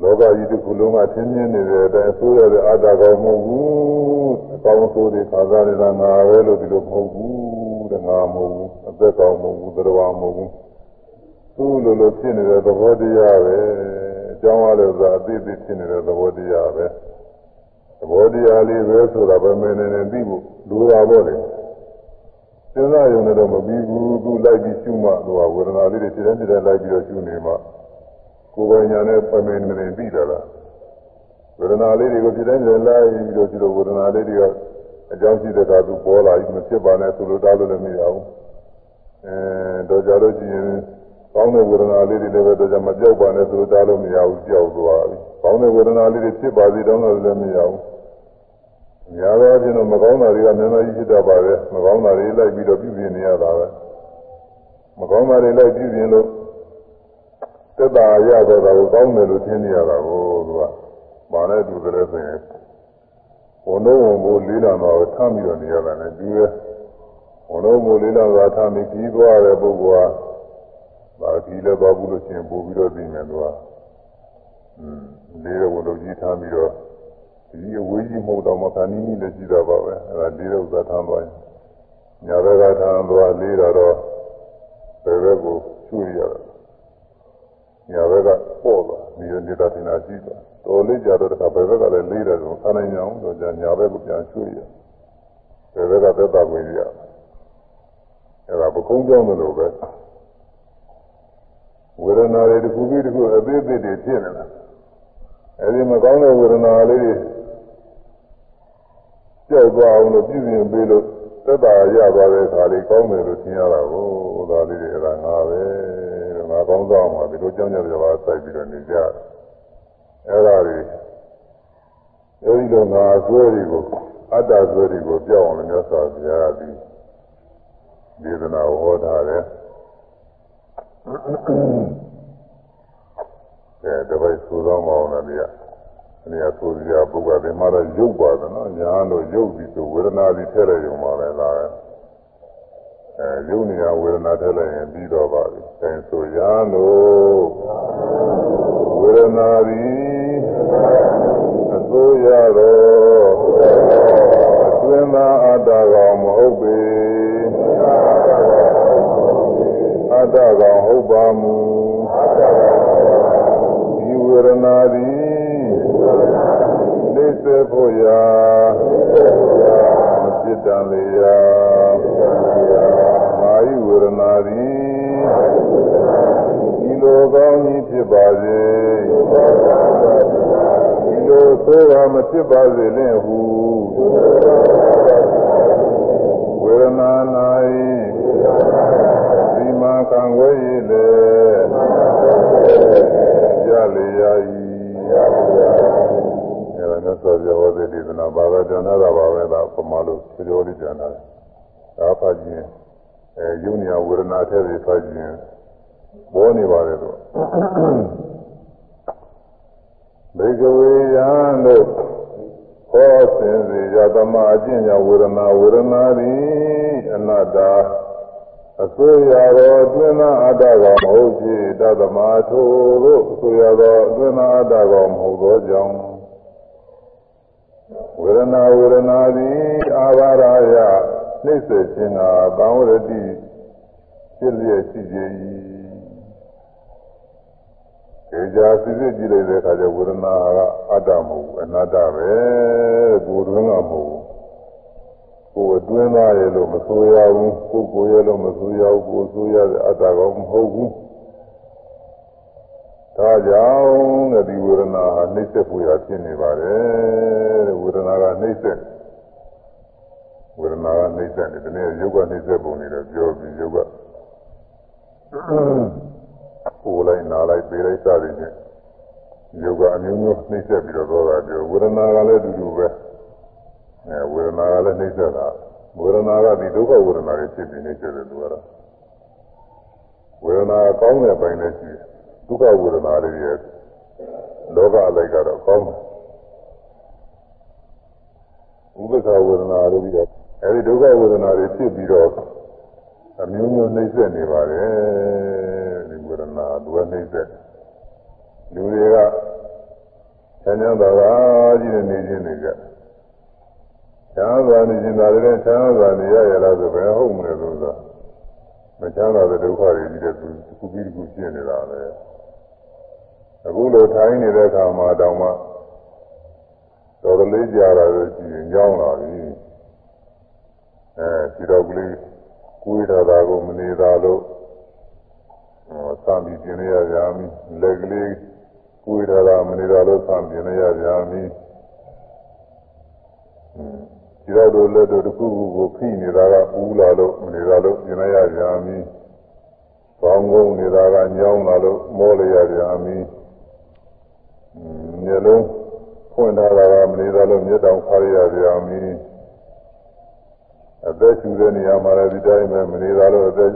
လောကကြီးတစ်ခုလုံးကသင်မြင်နေတဲ့အတိုင်းဆိုရတဲ့အတ္တကောင်မဟုတ်ဘူးအကောင်းဆိုးတွေခါစားနေတာငါပဲလို့ဒီလိုမဟုတ်ဘူးတဲ့ငါမဟုတ်ဘူးအသက်ကောင်မဟုတ်ဘူးတရားမဟုတ်ဘူးသူ့လိုလိုဖြစ်နေတဲ့သဘောတရားပဲအကြောင်းအရသာအသေးသေးဖြစ်နေတဲ့သဘောတရားပဲသဘောတရားလေးပဲဆိုတာပဲမင်းနေနေသိဖို့လိုတာပေါ့လေစဉ်းစားရုံနဲ့တော့မပြီးဘူးသူလိုက်ပြီးရှုမှသူကဝေဒနာလေးတွေတည်တဲ့တည်တဲ့လိုက်ပြီးတော့ရှုနေမှ ကိုယ်ပိုင်ညာနဲ့ပမင်းနေသိတာလားဝေဒနာလေးတွေကိုဖြစ်တိုင်းလည်းလိုက်ပြီးတော့ဒီလိုဝေဒနာလေးတွေကအကြောင်းရှိတဲ့ကသူပေါ်လာပြီးမဖြစ်ပါနဲ့ဆိုလို့တားလို့လည်းမရဘူးအဲတော့ကြလို့ရှိရင်ကောင်းတဲ့ဝေဒနာလေးတွေလည်းပဲတော့ကြမပြောက်ပါနဲ့ဆိုလို့တားလို့မရဘူးကြောက်သွားပြီကောင်းတဲ့ဝေဒနာလေးတွေဖြစ်ပါစေတော့လည်းမရဘူးများသောအားဖြင့်တော့မကောင်းတာတွေကများများကြီးဖြစ်တတ်ပါပဲမကောင်းတာတွေလိုက်ပြီးတော့ပြုပြင်နေရတာပဲမကောင်းတာတွေလိုက်ပြုပြင်လို့ သက်သာရတော့တာကိုကောင်းတယ်လို့ထင်နေရတာကိုသူကဘာနဲ့တူတယ်ဆိုရင်ဝန်တော့ဝန်ကိုလေးလာတော့ထမ်းပြီးတော့နေရတာနဲ့တူရဲ့ဝန်တော့ဝန်လေးလာတာထမ်းပြီးပြီးသွားတဲ့ပုဂ္ဂိုလ်ဟာဒါဒီလည်းသွားဘူးလို့ရှိရင်ပို့ပြီးတော့သိနေသူကอืมလေးတဲ့ဝန်တော့ကြီးထမ်းပြီးတော့ဒီအဝေးကြီးမဟုတ်တော့မှခဏနီးနီးလည်းရှိတာပါပဲအဲဒါလေးတဲ့ဥစ္စာထမ်းသွားရင်ညာဘက်ကထမ်းသွားလေးတာတော့ဘယ်ဘက်ကိုချွေရတာ ညာဘက်ကပေါ့သွားဒီနေတာတင်တာရှိသွားတော်လေးကြတော့တခါဘယ်ဘက်ကလည်းလေးတယ်ဆိုဆန်းနိုင်အောင်တော့ညာဘက်ကိုပြန်ချွေရဘယ်ဘက်ကသက်သာဝင်ရအဲဒါပကုံးကြောင်းလို့ပဲဝေဒနာတွေတစ်ခုပြီးတစ်ခုအသေးသေးတွေဖြစ်နေတာအဲဒီမကောင်းတဲ့ဝေဒနာလေးတွေကြောက်သွားအောင်လို့ပြုပြင်ပေးလို့သက်သာရသွားတဲ့အခါလေးကောင်းတယ်လို့ထင်ရတာကိုဒါလေးတွေအဲ့ဒါငါပဲငါ ကောင်းသွားမှာဒီလိုကြောင်းကြကြပါစိုက်ပြီးတော့နေကြအဲ့ဒါတွေအဲဒီလိုငါဆွဲတွေကိုအတ္တဆွဲတွေကိုပြောင်းအောင်လို့မြတ်စွာဘုရားကဒီဒေသနာဟောထားတယ်အဲတပိုက်ဆိုတော့မအောင်လည်းဒီကနေရာဆိုကြပုဂ္ဂိုလ်တွေမှာတော့ရုပ်ပါတယ်နော်ညာလို့ရုပ်ပြီးဆိုဝေဒနာပြီးထည့်လိုက်ရုံပါပဲလား အဲရုပ်နေရာဝေဒနာထည့်လိုက်ရင်ပြီးတော့ပါပြီအဲဆိုညာလို့ဝေဒနာပြီးအစိုးရတော့အတွင်းသားအတ္တကောင်မဟုတ်ပေအတ္တကောင်ဟုတ်ပါမူဒီဝေဒနာသည်သိစေဖို့ရာ စ္စမေယမာယဝရဏာတိဒီလိုကောင်းကြီးဖြစ်ပါစေဒီလိုဆိုးတာမဖြစ်ပါစေနဲ့ဟုဝေရဏာ၌ဒီမှာကံဝဲရည်လေရလေရာဤအဲဒါနဲ့ဆောပြောဝေဒေသနာဘာသာကျန်တာပါပဲဒါပမာလို့ ပြောလို့ကျမ်းသာတယ်ဒါဖတ်ခြင်းအဲယုံညာဝေဒနာထဲတွေဖတ်ခြင်းပေါ်နေပါတယ်တော့ဘေကဝေယံတို့ဟောစင်စေယသမအကျင့်ညာဝေဒနာဝေဒနာသည်အနတ္တအစိုးရသောအတွင်းသားအတ္တကောင်မဟုတ်ဖြစ်တသမထိုတို့အစိုးရသောအတွင်းသားအတ္တကောင်မဟုတ်သောကြောင့် ဝေဒနာဝေဒနာသည်အာဘာရယနှိစ္စခြင်းကသံဝရတိဖြစ်လျက်ရှိကြ၏ေကြာစစ်စစ်ကြည့်လိုက်တဲ့အခါကျဝေဒနာကအတ္တမဟုတ်ဘူးအနတ္တပဲကိုယ်တွင်းကမဟုတ်ဘူးကိုယ်အတွင်းသားရဲ့လို့မဆိုရဘူးကိုယ်ကိုယ်ရဲ့လို့မဆိုရဘူးကိုယ်ဆိုရတဲ့အတ္တကောမဟုတ်ဘူး ဒါကြောင့်ဒီဝေဒနာဟာနှိစ္စပူရဖြစ်နေပါတယ်တဲ့ဝေဒနာကနှိစ္စဝေဒနာကနှိစ္စတယ်ဒီနေ့ရုပ်ကနှိစ္စပုံနေတယ်ပြောပြီးရုပ်ကကိုယ်လိုက်နားလိုက်ပေးလိုက်စသည်ဖြင့်ယောဂအမျိုးမျိုးနှိမ့်ဆက်ပြီးတော့သောတာပြောဝေဒနာကလည်းအတူတူပဲအဲဝေဒနာကလည်းနှိမ့်ဆက်တာဝေဒနာကဒီဒုက္ခဝေဒနာတွေဖြစ်ပြီးနှိမ့်ဆက်တယ်သူကတော့ဝေဒနာကောင်းတဲ့ပိုင်းလည်းရှိတယ် ဒုက္ခဝေဒနာတွေရဲ့လောကအလိုက်ကတော့ကောင်းတယ်ဥပ္ပခဝေဒနာတွေပြီးတော့အဲဒီဒုက္ခဝေဒနာတွေဖြစ်ပြီးတော့အမျိုးမျိုးနှိမ့်ဆက်နေပါတယ်ဒီဝေဒနာသူကနှိမ့်ဆက်လူတွေကဆန်းချမ်းသာသာကြီးနေနေချင်းနေကြချမ်းသာနေချင်းသာလည်းချမ်းသာနေရရလားဆိုဘယ်ဟုတ်မလဲလို့ဆိုမချမ်းသာတဲ့ဒုက္ခတွေကြီးတဲ့သူတစ်ခုပြီးတစ်ခုရှင်းနေတာပဲ အခုလိုထိုင်နေတဲ့အခါမှာတောင်မှတော်တော်လေးကြာလာလို့ရှိရင်ကြောင်းလာပြီအဲဒီတော့ကလေးကိုယ်တော်သာကိုမနေသာလို့သံပြီးပြင်ရရမည်လက်ကလေးကိုယ်တော်သာမနေသာလို့သံပြင်ရရမည်ဒီတော့တို့လက်တို့တစ်ခုခုကိုဖိနေတာကပူးလာလို့မနေသာလို့ပြင်ရရမည်ဘောင်းကုန်းနေတာကညောင်းလာလို့မောလရရမည် မျက်လုံးဖွင့်ထားတာကမနေသာလို့မျက်တောင်ခါရရမည်အသက်ရှူတဲ့နေရာမှာလည်းဒီတိုင်းပဲမနေသာလို့အသက်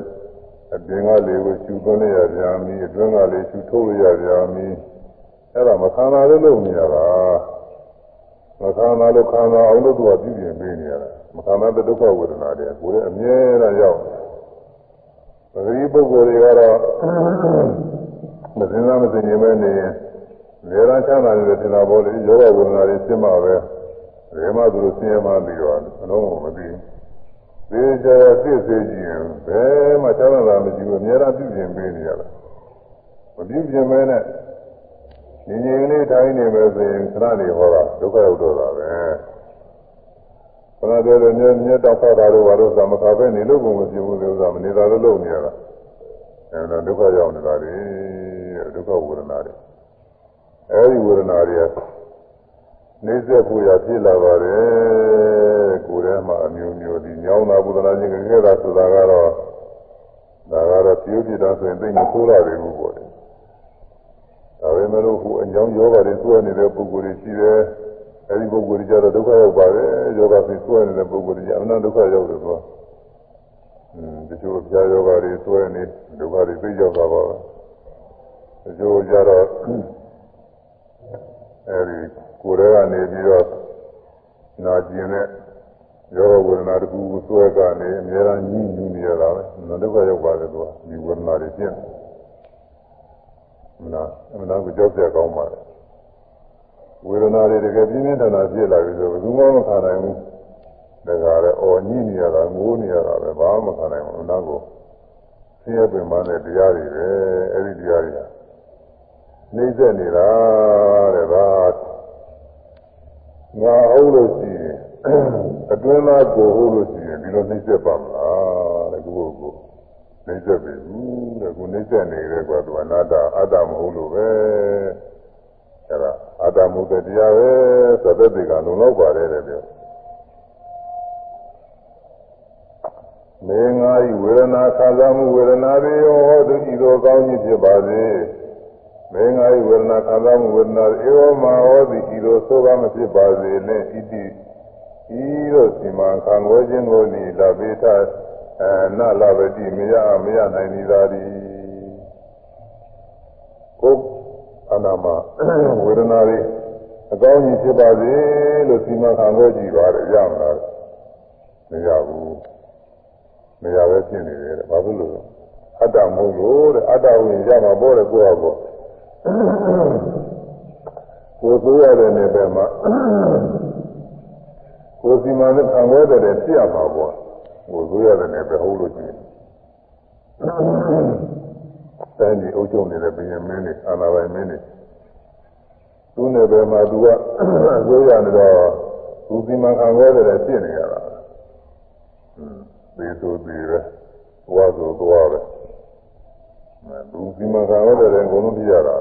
အပြင်ကလေကိုရှူသွင်းရကြမည်အတွင်းကလေရှူထုတ်ရကြမည်အဲ့ဒါမခံတာလို့လုပ်နေရတာမခံတာလို့ခံတာအောင်လို့သူကပြုပြင်ပေးနေရတာမခံတာတဲ့ဒုက္ခဝေဒနာတွေကိုယ်ရဲ့အမြဲတမ်းရောက်ပဂရိပုဂ္ဂိုလ်တွေကတော့မစင်စားမစင်ရင်ပဲနေရင် လေရန်ချမ်းသာနေတဲ့တင်တာပေါ်လေယောဂဝေဒနာတွေရှင်းမှာပဲဘယ်မှသူတို့ဆင်းရဲမှပြီးတော့အလုံးမသိဘူးသေချာစစ်စေကြည့်ရင်ဘယ်မှချမ်းသာမရှိဘူးအများအားပြုပြင်ပေးနေရတာမပြုပြင်မဲနဲ့ညီညီလေးတိုင်းနေပဲဆိုရင်ခဏနေဟောတာဒုက္ခရောက်တော့တာပဲခဏတည်းတည်းမြဲမြဲတောက်ဖောက်တာတို့ဘာလို့သမခါပဲနေလို့ကုန်မပြဘူးလေဥစ္စာမနေတာလို့လုပ်နေရတာအဲတော့ဒုက္ခရောက်နေတာလေဒုက္ခဝေဒနာတွေ အဲဒီဝေဒနာတွေကနေဆက်ဖို့ရဖြစ်လာပါတယ်ကိုယ်ထဲမှာအမျိုးမျိုးဒီညောင်းတာဘုဒ္ဓနာချင်းကြခဲ့တာဆိုတာကတော့ဒါကတော့ပြုပြတာဆိုရင်သိမဆိုးလာတယ်ဘူးပေါ့လေဒါပေမဲ့လို့ဟိုအညောင်းယောဂတွေဆွဲနေတဲ့ပုဂ္ဂိုလ်တွေရှိတယ်အဲဒီပုဂ္ဂိုလ်တွေကြတော့ဒုက္ခရောက်ပါတယ်ယောဂပြီးဆွဲနေတဲ့ပုဂ္ဂိုလ်တွေအမှန်ဒုက္ခရောက်တယ်ကွာอืมတချို့ပြားယောဂတွေဆွဲနေဒုက္ခတွေသိရောက်တာပါပဲတချို့ကြတော့ အဲဒီကိုယ်ထဲကနေပြီးတော့နာကျင်တဲ့ယောဂဝေဒနာတခုဆွဲကနေအများအားညှိညူနေရတာပဲ။ဒုက္ခရောက်ပါတယ်သူကဒီဝေဒနာတွေပြင်း။နာအမှန်တော့ကြောက်ကြကောင်းပါလေ။ဝေဒနာတွေတကယ်ပြင်းပြင်းထန်ထန်ဖြစ်လာပြီဆိုဘယ်သူမှမခံနိုင်ဘူး။ဒါကြရဲအော်ညှိနေရတာငိုးနေရတာပဲဘာမှမခံနိုင်ဘူး။နောက်ကိုဆင်းရဲပင်ပန်းတဲ့တရားတွေပဲအဲ့ဒီတရားတွေနှိမ့်ဆက်နေတာတဲ့ဒါ ငါဟုတ်လို့ရှိရင်အတွင်းသားကိုဟုတ်လို့ရှိရင်ဒီလိုနှိမ့်ဆက်ပါမလားတဲ့ကိုကိုနေဆက်ပြီဘူးတဲ့ကိုနေဆက်နေတယ်ကွာသူအနာတ္တအတ္တမဟုတ်လို့ပဲအဲ့ဒါအတ္တမဟုတ်တဲ့တရားပဲသတ္တတိကလုံလောက်ပါတယ်တဲ့ပြောမေငါဤဝေဒနာခံစားမှုဝေဒနာတွေရောဟောသူဤသို့ကောင်းကြီးဖြစ်ပါစေ မေငါဤဝေဒနာခံစားမှုဝေဒနာဧဝမဟောသည်ဤသို့သို့ပါမဖြစ်ပါစေနဲ့ဣတိဤသို့စီမံခံဝဲခြင်းကိုဤလာပိထအဲနလာပတိမရမရနိုင်သည်သာသည်ကိုအနာမဝေဒနာတွေအကောင်းကြီးဖြစ်ပါစေလို့စီမံခံဝဲကြည့်ပါတယ်ရမလားမရဘူးမရပဲဖြစ်နေတယ်ဘာဖြစ်လို့လဲအတ္တမဟုတ်လို့တဲ့အတ္တဝင်ရမှာပေါ့လေကိုယ့်ဟာကိုယ် ကိုယ်ဆိုရတဲ့နေပဲမှာကိုယ်စီမံနဲ့ခံဝဲတဲ့ပြရမှာပေါ့ကိုယ်ဆိုရတယ်နဲ့ပဲဟုတ်လို့ရှိရင်တိုင်းဒီအုပ်ချုပ်နေတဲ့ဘုရင်မင်းတွေအာနာပိုင်မင်းတွေသူ့နယ်ပယ်မှာသူကဆိုရနေတော့သူစီမံခံဝဲတဲ့ဖြစ်နေရတာသေဆိုသေးပဲဘဝဆိုသွားပဲ သူစီမံခံဝဲတဲ့အကုန်လုံးပြရတာ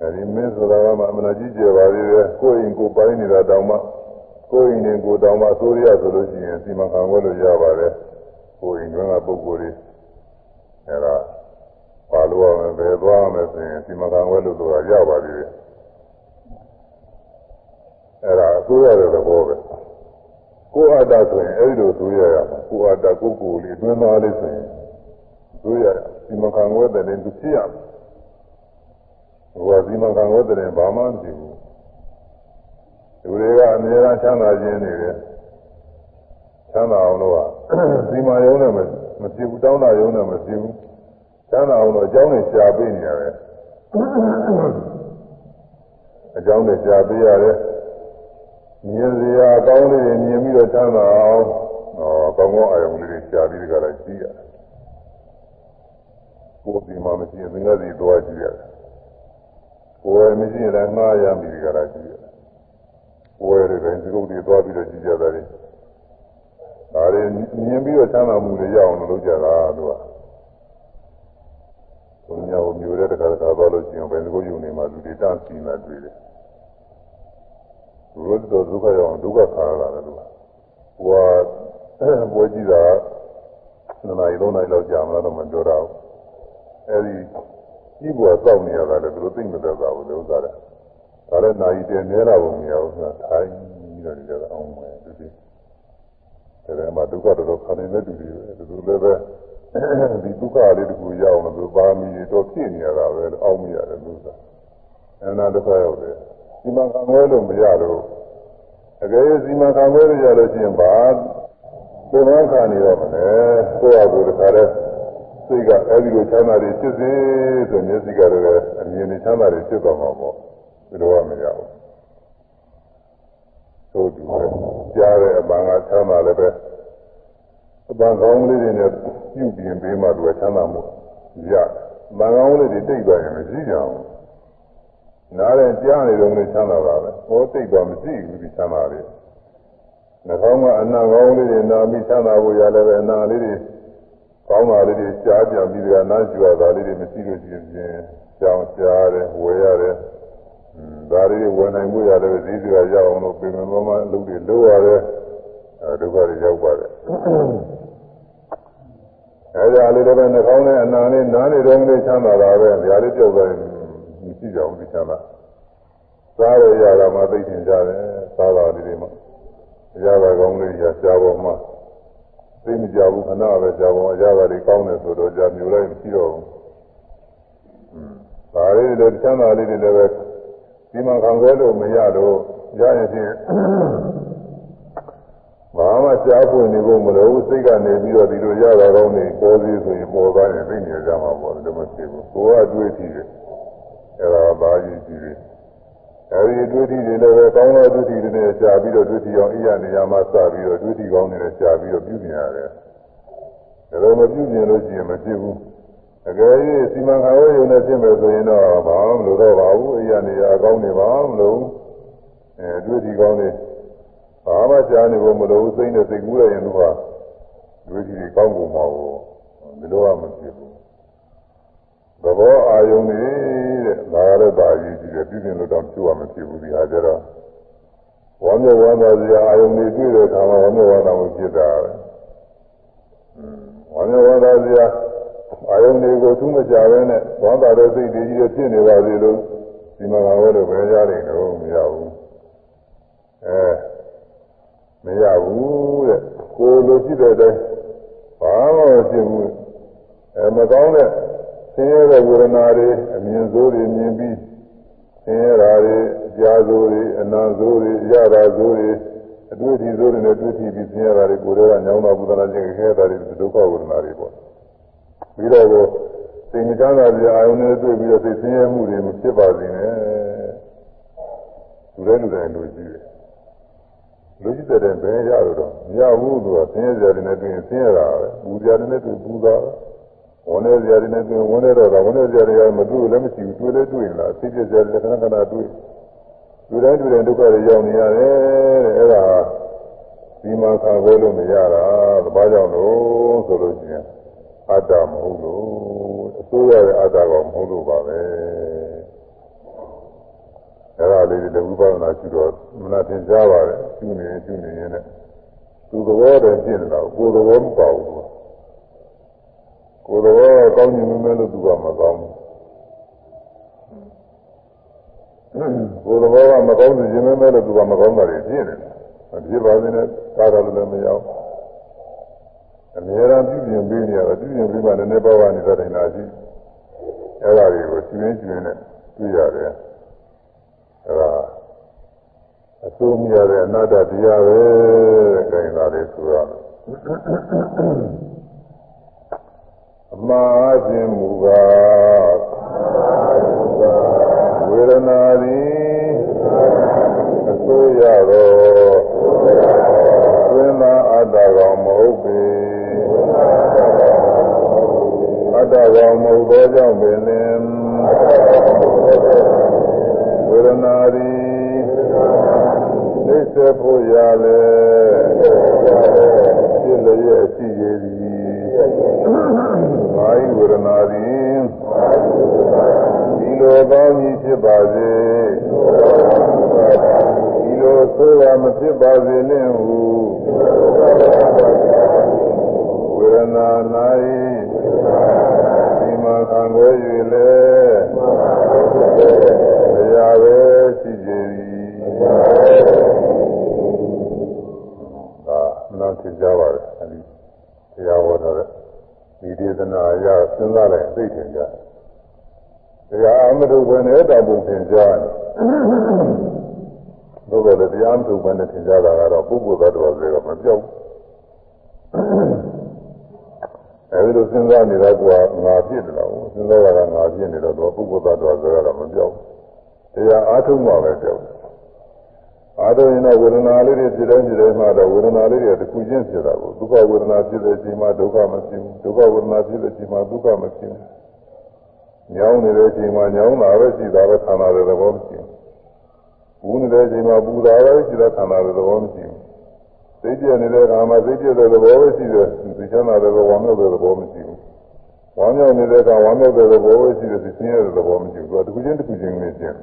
အဲဒီမင်းဆိုတာကမှအမှန်ကြီးကျယ်ပါသေးတယ်ကိုယ်ရင်ကိုယ်ပိုင်းနေတာတောင်မှကိုယ်ရင်နဲ့ကိုယ်တောင်မှသိုးရဆိုလို့ရှိရင်စီမံခံဝဲလို့ရပါတယ်ကိုယ်ရင်ကပုဂ္ဂိုလ်တွေအဲဒါပါလို့အောင်ပဲသွားမယ်ဆိုရင်စီမံခံဝဲလို့ဆိုတာရပါသေးတယ်အဲဒါအစိုးရတဲ့သဘောပဲကိုယ်အတ္တဆိုရင်အဲဒီလိုသိုးရရမှာကိုယ်အတ္တကိုယ်ကိုယ်လေးတွင်းသားလေးဆိုရင် သိုးရစီမံခံဝဲတဲ့လည်းသူဖြစ်ရမှာဟိုကစီမံခံဝဲတဲ့ဘာမှမဖြစ်ဘူးလူတွေကအမြဲတမ်းချမ်းသာခြင်းနေတယ်ချမ်းသာအောင်လို့ကစီမံရုံးနဲ့မဖြစ်ဘူးတောင်းတာရုံးနဲ့မဖြစ်ဘူးချမ်းသာအောင်လို့အကြောင်းနဲ့ရှားပေးနေရတယ်အကြောင်းနဲ့ရှားပေးရတယ်မြင်စရာအကောင်းလေးတွေမြင်ပြီးတော့ချမ်းသာအောင်ဟောကောင်းကောင်းအာရုံလေးတွေရှားပြီးကြတာကြည့်ရတယ် ကိုယ်ဒီမှာမရှိရင်သင်္ကန်းစီသွားကြည့်ရတယ်ကိုယ်မရှိရင်လည်းငှားရပြီးကြတာကြည့်ရတယ်ဝယ်တယ်ပဲဒီကုတ်တွေသွားပြီးတော့ကြည့်ကြတာလေဒါတွေမြင်ပြီးတော့ချမ်းသာမှုတွေရအောင်လုပ်ကြတာသူကဘုရားဟိုမျိုးတဲ့တခါတခါသွားလို့ရှိရင်ဘယ်လိုယူနေမှလူတွေတန်းစီနေတွေ့တယ်ဘုရားတော်ဒုက္ခရောက်ဒုက္ခခါရတာလေသူကဟိုကပွဲကြည့်တာနှစ်နာရီသုံးနာရီလောက်ကြာမလားတော့မပြောတော့ အဲဒီကြီးဘွားစောင့်နေရတာလည်းသူတို့သိမ့်မသက်သာဘူးလေဥစ္စာတဲ့ဒါလည်းနာယီတယ်နဲတာဘုံမရဘူးဆိုတာထိုင်ပြီးတော့နေကြအောင်မယ်သူဒီဒါကမှဒုက္ခတော်တော်ခံနေတဲ့သူတွေပဲသူလည်းပဲဒီဒုက္ခလေးတခုရအောင်လို့ပါမီတော့ဖြစ်နေရတာပဲအောက်မရတယ်လို့ဆိုတာအနာဒုက္ခရောက်တယ်ဒီမှာခံွဲလို့မရတော့အကယ်၍ဒီမှာခံွဲလို့ရလို့ရှိရင်ဘာကိုယ်မှခံနေတော့မလဲကိုယ့်အကူတခါတည်း စိတ်ကအဲဒီလိုချမ်းသာတွေဖြစ်စေဆိုမျက်စိကလည်းအမြင်နဲ့ချမ်းသာတွေဖြစ်သွားမှာပေါ့ဒီလိုကမရဘူးသို့တူပဲကြားတဲ့အပန်းကချမ်းသာလည်းပဲအပန်းကောင်းလေးတွေနဲ့ပြုပြင်ပေးမှသူကချမ်းသာမှုရအပန်းကောင်းလေးတွေတိတ်သွားရင်မရှိကြဘူးနားရင်ကြားနေတော့လည်းချမ်းသာတာပဲဟောတိတ်သွားမရှိဘူးဒီချမ်းသာလေးနှာခေါင်းကအနာကောင်းလေးတွေနာပြီးချမ်းသာဖို့ရလည်းပဲအနာလေးတွေ ကောင်းတာလေးတွေကြားကြပြီးကြနားကြွတာလေးတွေမရှိလို့ရှိရင်ကြောင်ကြားတယ်ဝယ်ရတယ်ဒါတွေဝင်နိုင်မှုရတယ်ဈေးစရာရအောင်လို့ပြင်မမလုပ်တွေလုပ်ရတယ်အဲဒုက္ခတွေရောက်ပါတယ်အဲဒါလေးတော့နှာခေါင်းနဲ့အနာနဲ့နားနဲ့တော့လေးချမ်းသာတာပဲဒါလေးကြောက်တယ်မရှိကြဘူးဒီချမ်းသာစားရရတာမှသိချင်ကြတယ်စားတာလေးတွေမှရတာကောင်းလေးရရှားပေါ်မှာ သိမကြဘူးခဏပဲရှားပေါ်အရသာတွေကောင်းတယ်ဆိုတော့ကြာမျိုးလိုက်မရှိတော့ဘူးဒါလေးတွေချမ်းသာလေးတွေလည်းပဲဒီမှာခံခွဲလို့မရတော့ရရင်ဖြင့်ဘာမှကြားပွင့်နေဖို့မလိုဘူးစိတ်ကနေပြီးတော့ဒီလိုရတာကောင်းနေပေါ်သေးဆိုရင်ပေါ်သွားရင်သိနေကြမှာပေါ့လို့မသိဘူးကိုယ်ကတွေးကြည့်တယ်အဲဒါဘာကြီးကြည့်တယ် အဲဒီတွေးကြည့်တယ်လည်းပဲကောင်းသောတွေးကြည့်တယ်နဲ့ကြာပြီးတော့တွေးကြည့်အောင်အိယာနေရာမှာစပြီးတော့တွေးကြည့်ကောင်းနေတယ်ကြာပြီးတော့ပြုပြင်ရတယ်ဒါတော့မပြုပြင်လို့ရှိရင်မဖြစ်ဘူးအကယ်၍စီမံခန့်ခွဲရုံနဲ့ဖြစ်မယ်ဆိုရင်တော့ဘာမှမလိုတော့ပါဘူးအိယာနေရာကောင်းနေပါမလို့အဲတွေးကြည့်ကောင်းနေဘာမှကြားနေဖို့မလိုဘူးစိတ်နဲ့စိတ်ကူးရရင်သူကလူကြီးကောင်းပုံမှာကိုဒီလိုကမဖြစ်ဘူး သဘောအာယုန်နေတဲ့ဒါရတဲ့ပါကြီးကြီးတယ်ပြည်ပြင်လို့တော့ပြောရမဖြစ်ဘူးဒီဟာကြတော့ဝမ်းမြောက်ဝမ်းသာစရာအာယုန်တွေတွေ့တဲ့အခါမှာဝမ်းမြောက်ဝမ်းသာမှုဖြစ်တာပဲဝမ်းမြောက်ဝမ်းသာစရာအာယုန်တွေကိုသူ့မကြဘဲနဲ့ဝမ်းသာတဲ့စိတ်တွေကြီးဖြစ်နေပါစေလို့ဒီမှာကလည်းဘယ်ကြလိမ့်တော့မရဘူးအဲမရဘူးတဲ့ကိုလိုရှိတဲ့အတိုင်းဘာမှမဖြစ်ဘူးအဲမကောင်းတဲ့ ဆင်းရဲတဲ့ဝေဒနာတွေအမြင်ဆိုးတွေမြင်ပြီးဆင်းရဲတာတွေအကြာဆိုးတွေအနံဆိုးတွေရတာဆိုးတွေအတွေ့အထိဆိုးတွေနဲ့တွေ့ထိပြီးဆင်းရဲတာတွေကိုယ်တွေကညောင်းတာဘုဒ္ဓနာချင်းခဲတာတွေဒုက္ခဝေဒနာတွေပေါ့ပြီးတော့ကိုစိတ်မချမ်းသာကြအာယုန်နဲ့တွေ့ပြီးတော့စိတ်ဆင်းရဲမှုတွေမဖြစ်ပါစေနဲ့လူတိုင်းလူတိုင်းလူကြီးတယ်လူကြီးတဲ့ဘယ်ရတော့မရဘူးသူကဆင်းရဲကြတယ်နဲ့တွေ့ရင်ဆင်းရဲတာပဲပူကြတယ်နဲ့တွေ့ပူတာ ဝန်နေကြတယ်နဲ့တွေ့ဝန်နေတော့တာဝန်နေကြတယ်မတွေ့လည်းမရှိဘူးတွေ့လည်းတွေ့လားသိကြကြတယ်ခဏခဏတွေ့လူတိုင်းလူတိုင်းဒုက္ခတွေရောက်နေရတယ်တဲ့အဲ့ဒါဒီမှာခါခွဲလို့မရတာဘာကြောင့်လို့ဆိုလို့ရှိရင်အတ္တမဟုတ်လို့အစိုးရရဲ့အတ္တကောင်မဟုတ်လို့ပါပဲအဲ့ဒါလေးတွေဝိပဿနာရှိတော့မနာသင်ကြားပါတယ်ရှင်းနေရှင်းနေရင်လည်းသူသဘောတည်းရှင်းနေတာကိုယ်သဘောမပါဘူး ကိုယ်သဘောကောင်းနေမှလည်းသူကမကောင်းဘူးကိုယ်သဘောကမကောင်းနေခြင်းပဲလို့သူကမကောင်းတာတွေရှင်းနေတာမဖြစ်ပါသေးနဲ့ကားတော်လည်းမရောက်အများအားပြုပြင်ပေးနေရတယ်ပြုပြင်ပေးမှလည်းနည်းပါးပါနေတဲ့တိုင်လာရှိအဲ့ဒါတွေကိုကျွင်းကျွင်းနဲ့တွေ့ရတယ်အဲ့ဒါအစိုးမရတဲ့အနာတ္တတရားပဲတဲ့ခိုင်တာလေးဆိုရအ မှားခြင်းမူကားဝေဒနာသည်အစိုးရတော့သွင်းသာအတ္တကောင်မဟုတ်ပေအတ္တကောင်မဟုတ်သောကြောင့်ပင်လင်ဝေဒနာသည်သိစေဖို့ရလေဖြစ်လျက်ရှိရသည် မာယဝေဒနာသည်ဒီလိုကောင်းကြီးဖြစ်ပါစေဒီလိုဆိုးရမဖြစ်ပါစေနှင့်ဟုဝေဒနာ၌ဒီမှာခံွယ်၍လည်းတရားပဲရှိကြသည်ဒါနားသင်ကြပါလေအဲဒီတရားဟောထားတဲ့ ဒီဒေသနာအရစဉ်းစားလိုက်သိထင်ကြတရားအမထုဘယ်နဲ့တောင်ပုံသင်ကြားတယ်ဘုရားလည်းတရားမထုဘယ်နဲ့သင်ကြားတာကတော့ပုဂ္ဂိုလ်သတ္တဝါတွေကမပြောက်အဲဒီလိုစဉ်းစားနေတော့ကငါဖြစ်တယ်လို့စဉ်းစားရတာငါဖြစ်နေတော့ပုဂ္ဂိုလ်သတ္တဝါတွေကတော့မပြောက်တရားအားထုတ်မှပဲပြောက်အားထု တ်ရင်တော့ဝေဒနာလေးတွေဖြစ်တိုင်းဖြစ်တိုင်းမှာတော့ဝေဒနာလေးတွေတစ်ခုချင်းဖြစ်တာကိုဒုက္ခဝေဒနာဖြစ်တဲ့အချိန်မှာဒုက္ခမဖြစ်ဘူးဒုက္ခဝေဒနာဖြစ်တဲ့အချိန်မှာဒုက္ခမဖြစ်ဘူးညောင်းနေတဲ့အချိန်မှာညောင်းတာပဲရှိတာပဲခန္ဓာရဲ့သဘောမရှိဘူးပူနေတဲ့အချိန်မှာပူတာပဲရှိတာခန္ဓာရဲ့သဘောမရှိဘူးသိပြနေတဲ့အခါမှာသိပြတဲ့သဘောပဲရှိတယ်သိချမ်းသာတဲ့သဘောမျိုးတဲ့သဘောမရှိဘူးဝမ်းမြောက်နေတဲ့အခါဝမ်းမြောက်တဲ့သဘောပဲရှိတယ်သိဆင်းရဲတဲ့သဘောမရှိဘူးသူကတစ်ခုချင်းတစ်ခုချင်းလေးချင်း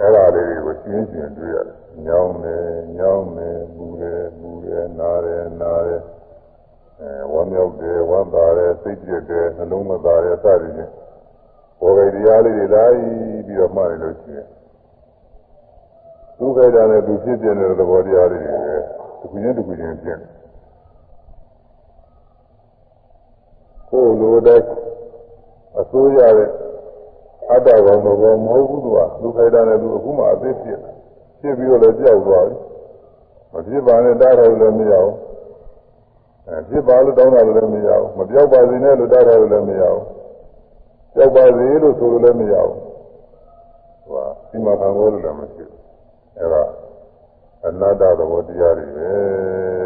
အဲ့ဒါလေးတွေကိုရှင်းရှင်းတွေ့ရတယ်။ညောင်းတယ်၊ညောင်းတယ်၊ပူတယ်၊ပူတယ်၊နားတယ်၊နားတယ်။အဲဝမ်းမြောက်တယ်၊ဝမ်းသာတယ်၊စိတ်ကြက်တယ်၊နှလုံးမသာတယ်စသည်ဖြင့်ဘောဂိတရားလေးတွေလိုက်ပြီးတော့မှတ်နေလို့ရှိရင်သူခိုက်တာနဲ့သူဖြစ်ပြနေတဲ့သဘောတရားတွေတစ်ခုချင်းတစ်ခုချင်းဖြစ်တယ်။ကိုယ်လိုတဲ့အစိုးရတဲ့ အတ္တကောင်တော့မဟုတ်ဘူးသူကလူခိုက်တာနဲ့သူအခုမှအသိဖြစ်ဖြစ်ပြီးတော့လည်းကြောက်သွားပြီမဖြစ်ပါနဲ့တားတယ်လည်းမရဘူးအဲဖြစ်ပါလို့တောင်းတာလည်းမရဘူးမပြောက်ပါစေနဲ့လို့တားတယ်လည်းမရဘူးကြောက်ပါစေလို့ဆိုလို့လည်းမရဘူးဟိုကဒီမှာခံလို့လည်းမရှိဘူးအဲဒါအနတ္တသဘောတရားတွေပဲ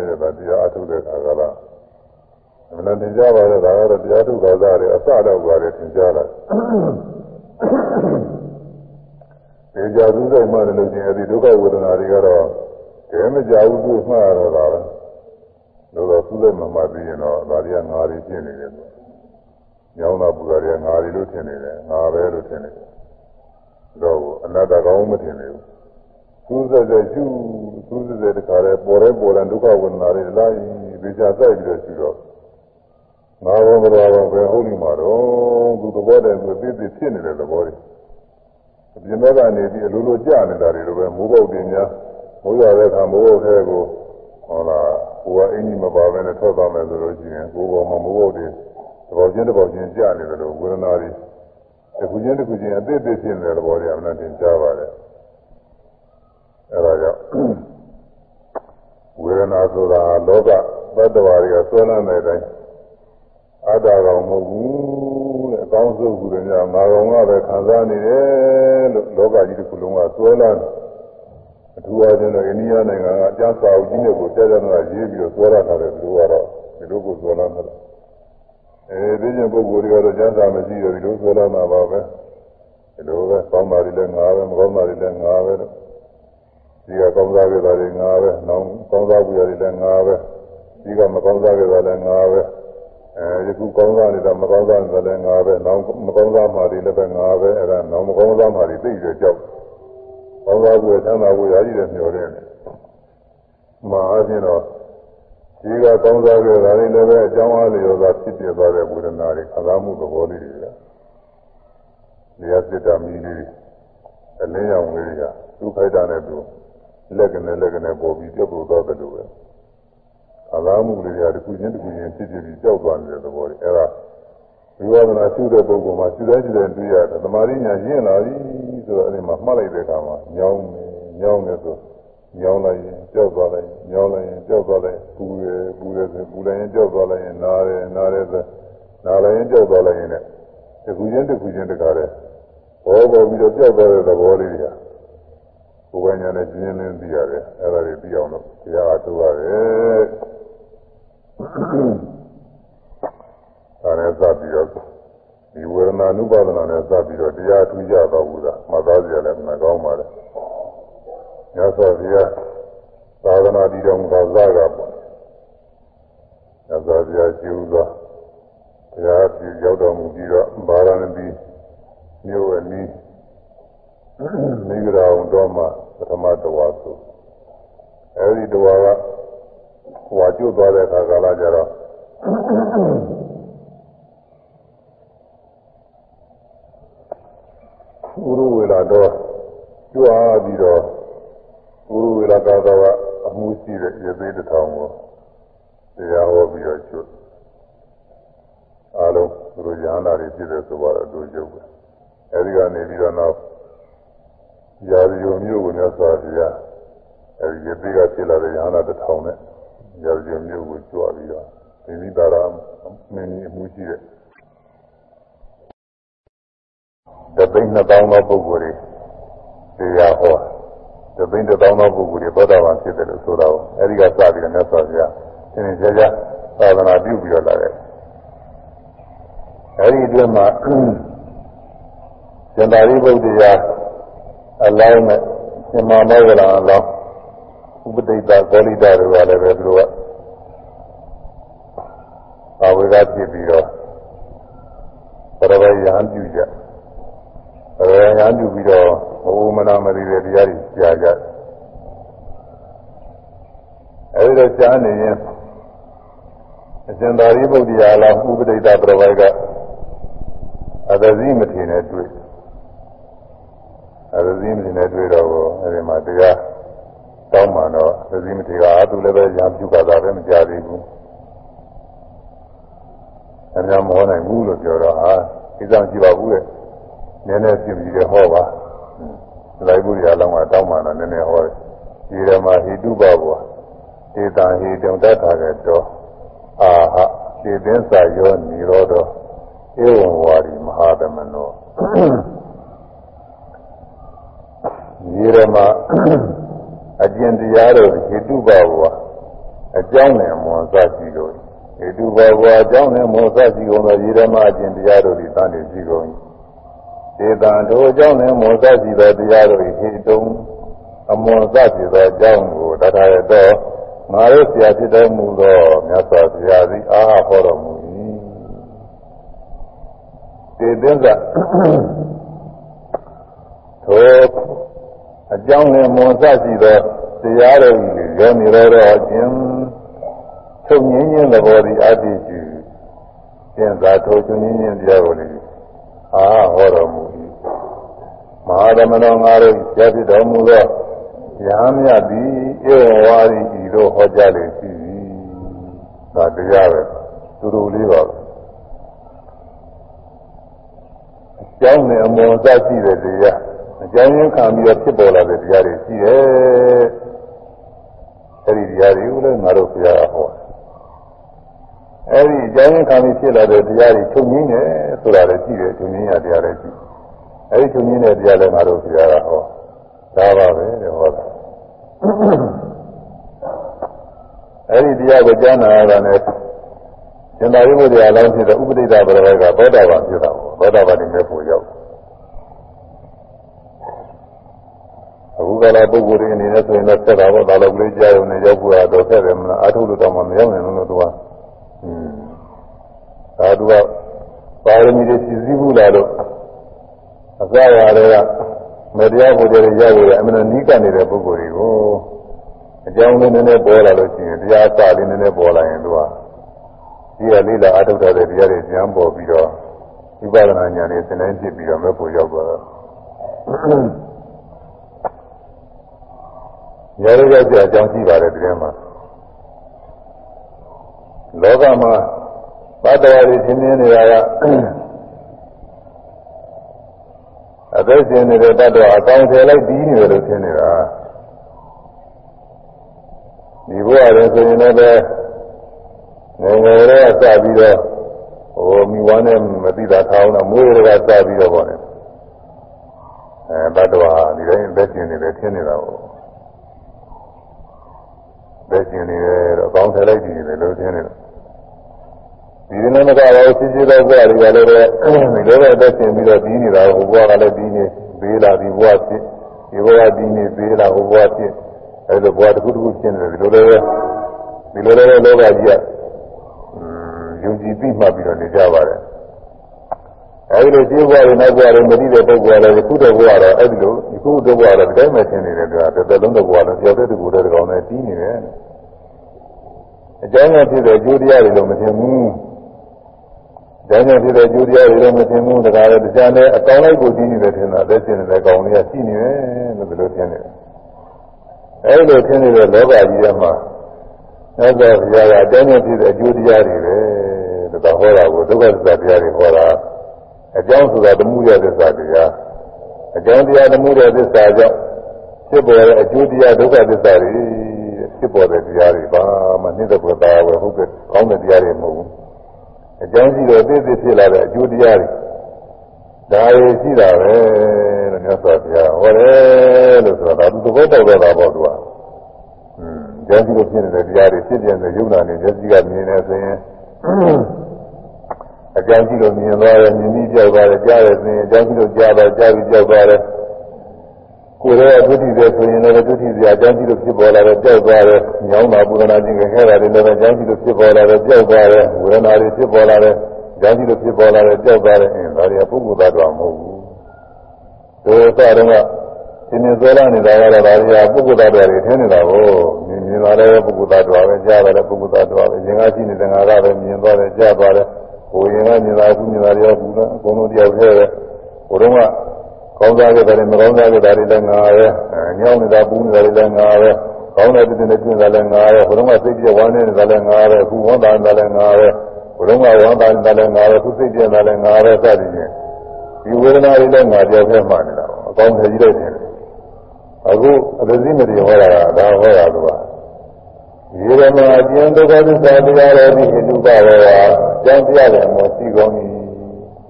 တဲ့ဒါတရားအထုတ်တဲ့ခါကလာမနတင်ကြပါတော့ဒါကတော့တရားထုတ်တော်သားတွေအစတော့ပါတယ်သင်ကြားလာ ဒီကြာသူစိတ်မှလည်းလို့ချင်းအဲဒီဒုက္ခဝေဒနာတွေကတော့တကယ်မကြဘူးသူမှရတော့တာပဲသုသက်မမှတ်ပြီးရင်တော့ဒါတွေကငါးတွေဖြစ်နေတယ်ဆိုညောင်းတာပူတာတွေကငါးတွေလို့ထင်နေတယ်ငါပဲလို့ထင်နေတယ်တော့အနတ္တကောင်းမထင်နေဘူးသုသက်တဲ့ရှုသုသက်တဲ့တခါလဲပေါ်တဲ့ပေါ်တဲ့ဒုက္ခဝေဒနာတွေလိုက်ပြီးကြစိုက်ပြီးတော့ရှုတော့ ငါဘောမတော်ဘောပဲဟုတ်နေမှာတော့သူသဘောတည်းသူသိသိဖြစ်နေတဲ့သဘောတွေအပြင်ဘက်ကနေပြီးအလိုလိုကြာနေတာတွေလိုပဲမိုးပေါက်တင်များမိုးရွာတဲ့အခါမိုးပေါက်တဲ့ကိုဟုတ်လားကိုကအင်းကြီးမပါဘဲနဲ့ထွက်သွားမယ်ဆိုလို့ရှိရင်ကိုယ်ပေါ်မှာမိုးပေါက်တွေသဘောချင်းတစ်ပေါက်ချင်းကြာနေတယ်လို့ဝေဒနာတွေတစ်ခုချင်းတစ်ခုချင်းအသေးသေးဖြစ်နေတဲ့သဘောတွေအမှန်တင်ကြားပါတယ်အဲဒါကြောင့်ဝေဒနာဆိုတာလောကသတ္တဝါတွေကဆွဲလန်းတဲ့အတိုင်း အတ္တကောင်မဟုတ်ဘူးတဲ့အကောင်းဆုံးကူတယ်များငါကောင်ကပဲခံစားနေတယ်လို့လောကကြီးတစ်ခုလုံးကဆွဲလန်းအထူးအားဖြင့်တော့အိန္ဒိယနိုင်ငံကအကျစာအုပ်ကြီးနဲ့ကိုကြာကြာနာရေးပြီးတော့ဆွဲလာတာတယ်သူတို့ကတော့ဒီလိုကိုဆွဲလာတာအဲဒီကျင်ပုဂ္ဂိုလ်တွေကတော့ကျမ်းစာမရှိတော့ဒီလိုဆွဲလာတာပါပဲဒီလိုပဲကောင်းတာတွေလည်းငါပဲမကောင်းတာတွေလည်းငါပဲလို့ဒီကကောင်းစားကြတာတွေငါပဲနောက်ကောင်းစားကြတာတွေလည်းငါပဲဒီကမကောင်းစားကြတာလည်းငါပဲ အဲဒီခုကောင်းစားနေတာမကောင်းစားနေတာလည်းငါပဲနောက်မကောင်းစားမှာတွေလည်းပဲငါပဲအဲဒါနောက်မကောင်းစားမှာတွေသိကြကြောက်ကောင်းစားဖို့ချမ်းသာဖို့ရာကြီးတယ်မျှော်တယ်မှာအချင်းတော့ဒီကကောင်းစားကြတာတွေလည်းပဲအကြောင်းအားလျော်စွာဖြစ်ပြသွားတဲ့ဝေဒနာတွေခံစားမှုသဘောလေးတွေကဒီရစစ်တမီလေးအလင်းရောင်လေးတွေကသူ့ခိုက်တာနဲ့သူလက်ကနဲ့လက်ကနဲ့ပေါ်ပြီးပြုတ်ပေါ်သွားတယ်လို့ပဲ ခံစားမှုလေးတွေကတစ်ခုချင်းတစ်ခုချင်းဖြစ်ဖြစ်ပြီးကြောက်သွားနေတဲ့သဘောတွေအဲဒါဝိဝါဒနာရှုတဲ့ပုဂ္ဂိုလ်မှာရှုတဲ့ရှုတဲ့တွေ့ရတယ်သမာဓိညာရင့်လာပြီဆိုတော့အဲဒီမှာမှတ်လိုက်တဲ့အခါမှာညောင်းညောင်းနေဆိုညောင်းလိုက်ရင်ကြောက်သွားလိုက်ညောင်းလိုက်ရင်ကြောက်သွားလိုက်ပူရပူရဆိုပူလိုက်ရင်ကြောက်သွားလိုက်ရင်နားတယ်နားတယ်ဆိုနားလိုက်ရင်ကြောက်သွားလိုက်ရင်လည်းတစ်ခုချင်းတစ်ခုချင်းတကားတယ်ဘောပေါ်ပြီးတော့ကြောက်သွားတဲ့သဘောလေးတွေကကိုယ်ပိုင်ညာနဲ့ကျင်းလင်းသိရတယ်အဲ့ဒါတွေသိအောင်လို့တရားအားထုတ်ရတယ် ဒါနဲ့စပ်ပြီးတော့ဒီဝေဒနာနုပါဒနာနဲ့စပ်ပြီးတော့တရားထူးကြတော့ဘူးလားမှတ်သားကြလည်းမကောင်းပါနဲ့ညသောဘုရားသာသနာတည်တော်မူသောဇာကပေါ့ညသောဘုရားကျူးသောဘုရားပြရောက်တော်မူပြီးတော့ဗာရာဏသီမြို့အနီးမိဂရာဝန်တော်မှာပထမတဝါဆိုအဲဒီတဝါက ဟွာကျွတ်သွားတဲ့အခါကာလကျတော့ဥရဝေလာတော့ကြွားပြီးတော့ဥရဝေလာသာသာကအမှုရှိတဲ့ရေသေးတစ်ထောင်ကိုတရားဟောပြီးတော့ကျွတ်အားလုံးသူတို့ရဟန္တာတွေဖြစ်တဲ့ဆိုတော့အတူကျုပ်ပဲအဲဒီကနေပြီးတော့နောက်ရာဇယုံမျိုးကိုမြတ်စွာဘုရားအဲဒီရေသေးကဖြစ်လာတဲ့ရဟန္တာတစ်ထောင်နဲ့ ရာဇယုံမျိုးကိုကြွပြီးတော့သင်္နိတာရမင်းကြီးအမှုရှိတဲ့တသိန်းနှစ်သောင်းသောပုဂ္ဂိုလ်တွေတရားဟောတသိန်းတစ်သောင်းသောပုဂ္ဂိုလ်တွေသောတာပန်ဖြစ်တယ်လို့ဆိုတော့အဲဒီကစပြီးတော့မြတ်စွာဘုရားသင်္ကြန်ကြသာသနာပြုပြီးတော့လာတယ်အဲဒီအတွင်းမှာဇန္တာရိပုတ္တရာအလောင်းနဲ့ရှင်မောဂလအလောင်း ဥပဒိတဂောလိတတွေကလည်းပဲသူတို့ကဘာဝေကဖြစ်ပြီးတော့ပရဝယံပြုကြပရဝယံပြုပြီးတော့ဘဝမနာမရီတဲ့တရားတွေကြားကြအဲဒီတော့ကြားနေရင်အရှင်သာရိပုတ္တရာလောင်းဥပဒိတပရဝယကအသဇိမထေနဲ့တွေ့အသဇိမထေနဲ့တွေ့တော့အဲဒီမှာတရား တောင်းမှတော့အသဇိမထေကအာသူလည်းပဲရံပြုပါတာပဲမကြသေးဘူးအများမဟောနိုင်ဘူးလို့ပြောတော့ဟာဒီဆောင်ကြည့်ပါဘူးတဲ့နည်းနည်းပြင်ပြီးဟောပါလိုက်ဘူးရလောင်းကတောင်းမှတော့နည်းနည်းဟောတယ်ဒီရမဟိတုပဘောဧတံဟိတုံတတ်တာကတော်အာဟသေသင်္စာယောနိရောဓဧဝံဝါရီမဟာသမနောဒီရမ အကျင့်တရားတို့ဟိတုပဘောအကြောင်းနဲ့မွန်စားကြည့်လို့ဟိတုဘဘဝအကြောင်းနဲ့မောစကြည့်ကုန်သောရေဓမ္မအကျင့်တရားတို့သည်တန်နေကြည့်ကုန်၏ဒေတံတို့အကြောင်းနဲ့မောစကြည့်သောတရားတို့သည်ဟိတုံအမွန်စကြည့်သောအကြောင်းကိုတထာရသောငါတို့ဆရာဖြစ်တော်မူသောမြတ်စွာဘုရားသည်အာဟောတော်မူ၏ဒီသစ္စာသော အကြောင်းနဲ့မွန်စရှိသောတရားတော်ကြီးရောနေတော်တော်ခြင်းချုပ်ငင်းခြင်းသဘောသည်အတ္တိရှိကျင့်သာထိုချုပ်ငင်းခြင်းတရားကိုလည်းအာဟောတော်မူ၏မဟာသမဏောငါတို့ဆရာဖြစ်တော်မူသောရာမြတ်သည်ဧဝဝါရီဤသို့ဟောကြားလေရှိသည်ဒါတရားပဲသူတို့လေးပါပဲအကြောင်းနဲ့အမောစရှိတဲ့တရား အကြောင်းရင်းခံပြီးတော့ဖြစ်ပေါ်လာတဲ့တရားတွေရှိတယ်အဲဒီတရားတွေကိုလည်းငါတို့ဘုရားဟောအဲဒီအကြောင်းရင်းခံပြီးဖြစ်လာတဲ့တရားတွေချုပ်ငင်းတယ်ဆိုတာလည်းရှိတယ်ချုပ်ငင်းရတရားလည်းရှိအဲဒီချုပ်ငင်းတဲ့တရားလည်းငါတို့ဘုရားဟောဒါပါပဲတဲ့ဟောတာအဲဒီတရားကိုကြားနာရတာနဲ့သင်္သာရိပုတ္တရာလောင်းဖြစ်တဲ့ဥပဒိတာဘရဝကသောတာပန်ဖြစ်တာပေါ့သောတာပန်တည်းမဲ့ဖို့ရောက် အခုကလာပုဂ္ဂိုလ်တွေအနေနဲ့ဆိုရင်တော့ဆက်တာပေါ့ဒါလည်းကလေးကြားရုံနဲ့ရောက်ဖို့တော့ဆက်တယ်မလားအထုလို့တော့မရောက်နိုင်လို့သူကอืมဒါသူကပါရမီတွေပြည့်စည်ဘူးလားလို့အစရတွေကမတရားဘုရားတွေရောက်ရအမှန်နီးကပ်နေတဲ့ပုဂ္ဂိုလ်တွေကိုအကြောင်းလေးနည်းနည်းပေါ်လာလို့ရှိရင်တရားအစလေးနည်းနည်းပေါ်လာရင်သူကဒီကလေးလာအထုတ်တဲ့တရားတွေကျမ်းပေါ်ပြီးတော့ဝိပဿနာဉာဏ်နဲ့သင်တိုင်းဖြစ်ပြီးတော့မဲ့ဖို့ရောက်သွားတော့ ရရကြကြအကြောင်းရှိပါတယ်ဒီထဲမှာလောကမှာဘတ်တော်ရီသင်နေနေတာကအသက်ရှင်နေတဲ့တတ်တော်အကောင်ထည်လိုက်ပြီးနေတယ်လို့ထင်နေတာဒီဘဝရင်ဆိုရင်လည်းငယ်ငယ်လေးကစပြီးတော့ဟိုမိဝမ်းနဲ့မသိတာထောင်းတော့မွေးရကစပြီးတော့ပေါ့လေအဲတတ်တော်ဟာဒီတိုင်းသက်ရှင်နေတယ်ထင်နေတာပေါ့ သက်ရှင်နေတယ်တော့အကောင်ထည်လိုက်ပြီးနေတယ်လို့ထင်နေတာဒီနေ့မကတော့စစ်စစ်တော့ဘုရားတွေကလည်းပဲဒီလိုပဲသက်ရှင်ပြီးတော့ပြီးနေတာဟိုဘုရားကလည်းပြီးနေပေးလာဒီဘုရားဖြစ်ဒီဘုရားပြီးနေပေးလာဟိုဘုရားဖြစ်အဲလိုဘုရားတစ်ခုတစ်ခုဖြစ်နေတယ်ဒီလိုလည်းဒီလိုလည်းလောကကြီးကယုံကြည်ပြီးမှပြီးတော့နေကြပါတယ် အဲဒီလိုရှိဘုရားတွေနောက်ဘုရားတွေမသိတဲ့ပုဂ္ဂိုလ်တွေခုတော့ဘုရားတော့အဲဒီလိုဒီခုတော့ဘုရားတော့ဒီတိုင်းပဲသင်နေတယ်ဆိုတာတစ်သက်လုံးတော့ဘုရားတော့ကြောက်တဲ့တူကိုယ်တဲ့ကောင်နဲ့ပြီးနေတယ်အကြောင်းနဲ့ဖြစ်တဲ့အကျိုးတရားတွေတော့မသိဘူးဒါနဲ့ဖြစ်တဲ့ကျိုးတရားတွေလည်းမသိဘူးတခါလေတရားနဲ့အကောင်လိုက်ကိုကြည့်နေတယ်ထင်တာအသက်ရှင်နေတဲ့ကောင်လေးကရှိနေတယ်လို့ဒီလိုထင်နေတယ်အဲဒီလိုထင်နေတဲ့လောကကြီးထဲမှာသက်သာဘုရားကအတိုင်းနဲ့ဖြစ်တဲ့အကျိုးတရားတွေပဲဒါဟောတာကိုဒုက္ခသစ္စာတရားတွေဟောတာ အကြောင်းဆိုတာသမှုရသစ္စာတရားအကြောင်းတရားသမှုရသစ္စာကြောင့်ဖြစ်ပေါ်တဲ့အကျိုးတရားဒုက္ခသစ္စာတွေဖြစ်ပေါ်တဲ့တရားတွေပါမှနှိမ့်တဲ့ဘုရားဝယ်ဟုတ်ကဲ့ကောင်းတဲ့တရားတွေမဟုတ်ဘူးအကြောင်းရှိတော့သိသိဖြစ်လာတဲ့အကျိုးတရားတွေဒါတွေရှိတာပဲလို့မြတ်စွာဘုရားဟောတယ်လို့ဆိုတာဒါသူသဘောပေါက်တော့တာပေါ့သူကอืมအကြောင်းရှိလို့ဖြစ်နေတဲ့တရားတွေဖြစ်ပြတဲ့ယုံနာနေမျက်စိကမြင်နေဆိုရင် အကြောင်းရှိလို့မြင်သွားတယ်မြင်ပြီးကြောက်သွားတယ်ကြားတယ်ဆိုရင်အကြောင်းရှိလို့ကြားတယ်ကြားပြီးကြောက်သွားတယ်ကိုယ်ရဲ့ဒုတိယဆိုရင်လည်းဒုတိယအကြောင်းရှိလို့ဖြစ်ပေါ်လာတယ်ကြောက်သွားတယ်ညောင်းတာပူရဏခြင်းခဲတာတွေလည်းအကြောင်းရှိလို့ဖြစ်ပေါ်လာတယ်ကြောက်သွားတယ်ဝေဒနာတွေဖြစ်ပေါ်လာတယ်အကြောင်းရှိလို့ဖြစ်ပေါ်လာတယ်ကြောက်သွားတယ်အင်းဒါတွေကပုဂ္ဂိုလ်သားတော်မဟုတ်ဘူးဒုစရတော့ကဒီနေ့ဆွဲလာနေတာကတော့ဒါတွေကပုဂ္ဂိုလ်သားတော်တွေထင်နေတာကိုမြင်မြင်လာတဲ့ပုဂ္ဂိုလ်သားတော်ပဲကြားတယ်ပုဂ္ဂိုလ်သားတော်ပဲရင်ကရှိနေတဲ့ငါကပဲမြင်သွားတယ်ကြားသွားတယ် ဟိုရင်ကမြင်လာခုမြင်လာရောဘူးလားအကုန်လုံးတယောက်တည်းပဲဟိုတော့ကကောင်းစားကြတယ်မကောင်းစားကြတာတွေလည်းငါပဲညောင်းနေတာပူးနေတာတွေလည်းငါပဲကောင်းတဲ့ပြည့်တဲ့ပြည့်တာလည်းငါပဲဟိုတော့ကစိတ်ပြဝမ်းနေတာလည်းငါပဲအခုဝမ်းသာနေတာလည်းငါပဲဟိုတော့ကဝမ်းသာနေတာလည်းငါပဲခုစိတ်ပြနေတာလည်းငါပဲစသည်ဖြင့်ဒီဝေဒနာတွေလည်းငါကြောက်ခဲ့မှနေတာအကောင်းထကြီးလိုက်တယ်အခုအရဇိမတိဟောတာကဒါဟောတာက ဒီရမအကျဉ်းဒုက္ခသစ္စာတရားတော်ဒီဟိတုပရောအကြောင်းတရားလည်းမရှိကောင်း၏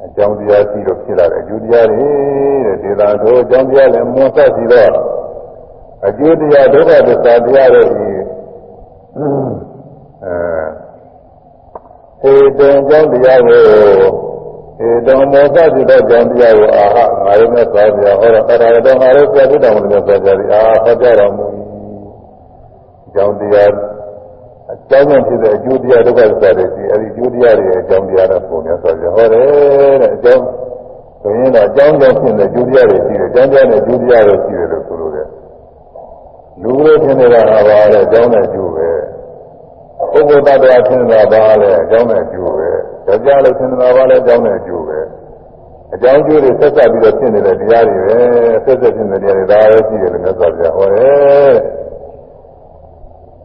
အကြောင်းတရားရှိလို့ဖြစ်လာတဲ့အကျိုးတရားတွေတဲ့ဒေသာတို့အကြောင်းတရားလည်းမွန်ဆက်စီတော့အကျိုးတရားဒုက္ခသစ္စာတရားတွေဒီအဲဟေတုံအကြောင်းတရားကိုဟေတုံမောသစီတော့အကြောင်းတရားကိုအာဟငါရုံနဲ့သွားပြဟောတော့အဲ့ဒါတော့ငါတို့ပြတ်တော်မူတဲ့သွားကြသည်အာဟောကြတော်မူ၏အကြောင်းတရား ကြောင်းကြောင့်ဖြစ်တဲ့အကျိုးတရားဒုက္ခသစ္စာတွေရှိအဲဒီအကျိုးတရားတွေရဲ့အကြောင်းတရားတွေပုံများဆိုကြဟောတယ်တဲ့အကြောင်းဆိုရင်တော့အကြောင်းကြောင့်ဖြစ်တဲ့အကျိုးတရားတွေရှိတယ်အကြောင်းတရားနဲ့အကျိုးတရားတွေရှိတယ်လို့ဆိုလို့တယ်လူလိုထင်နေတာကဘာလဲအကြောင်းနဲ့အကျိုးပဲပုဂ္ဂိုလ်တ attva ထင်နေတာဘာလဲအကြောင်းနဲ့အကျိုးပဲကြောက်ကြလို့ထင်နေတာဘာလဲအကြောင်းနဲ့အကျိုးပဲအကြောင်းကျိုးတွေဆက်ဆက်ပြီးတော့ဖြစ်နေတဲ့တရားတွေပဲဆက်ဆက်ဖြစ်နေတဲ့တရားတွေဒါပဲရှိတယ်လို့မြတ်စွာဘုရားဟောတယ်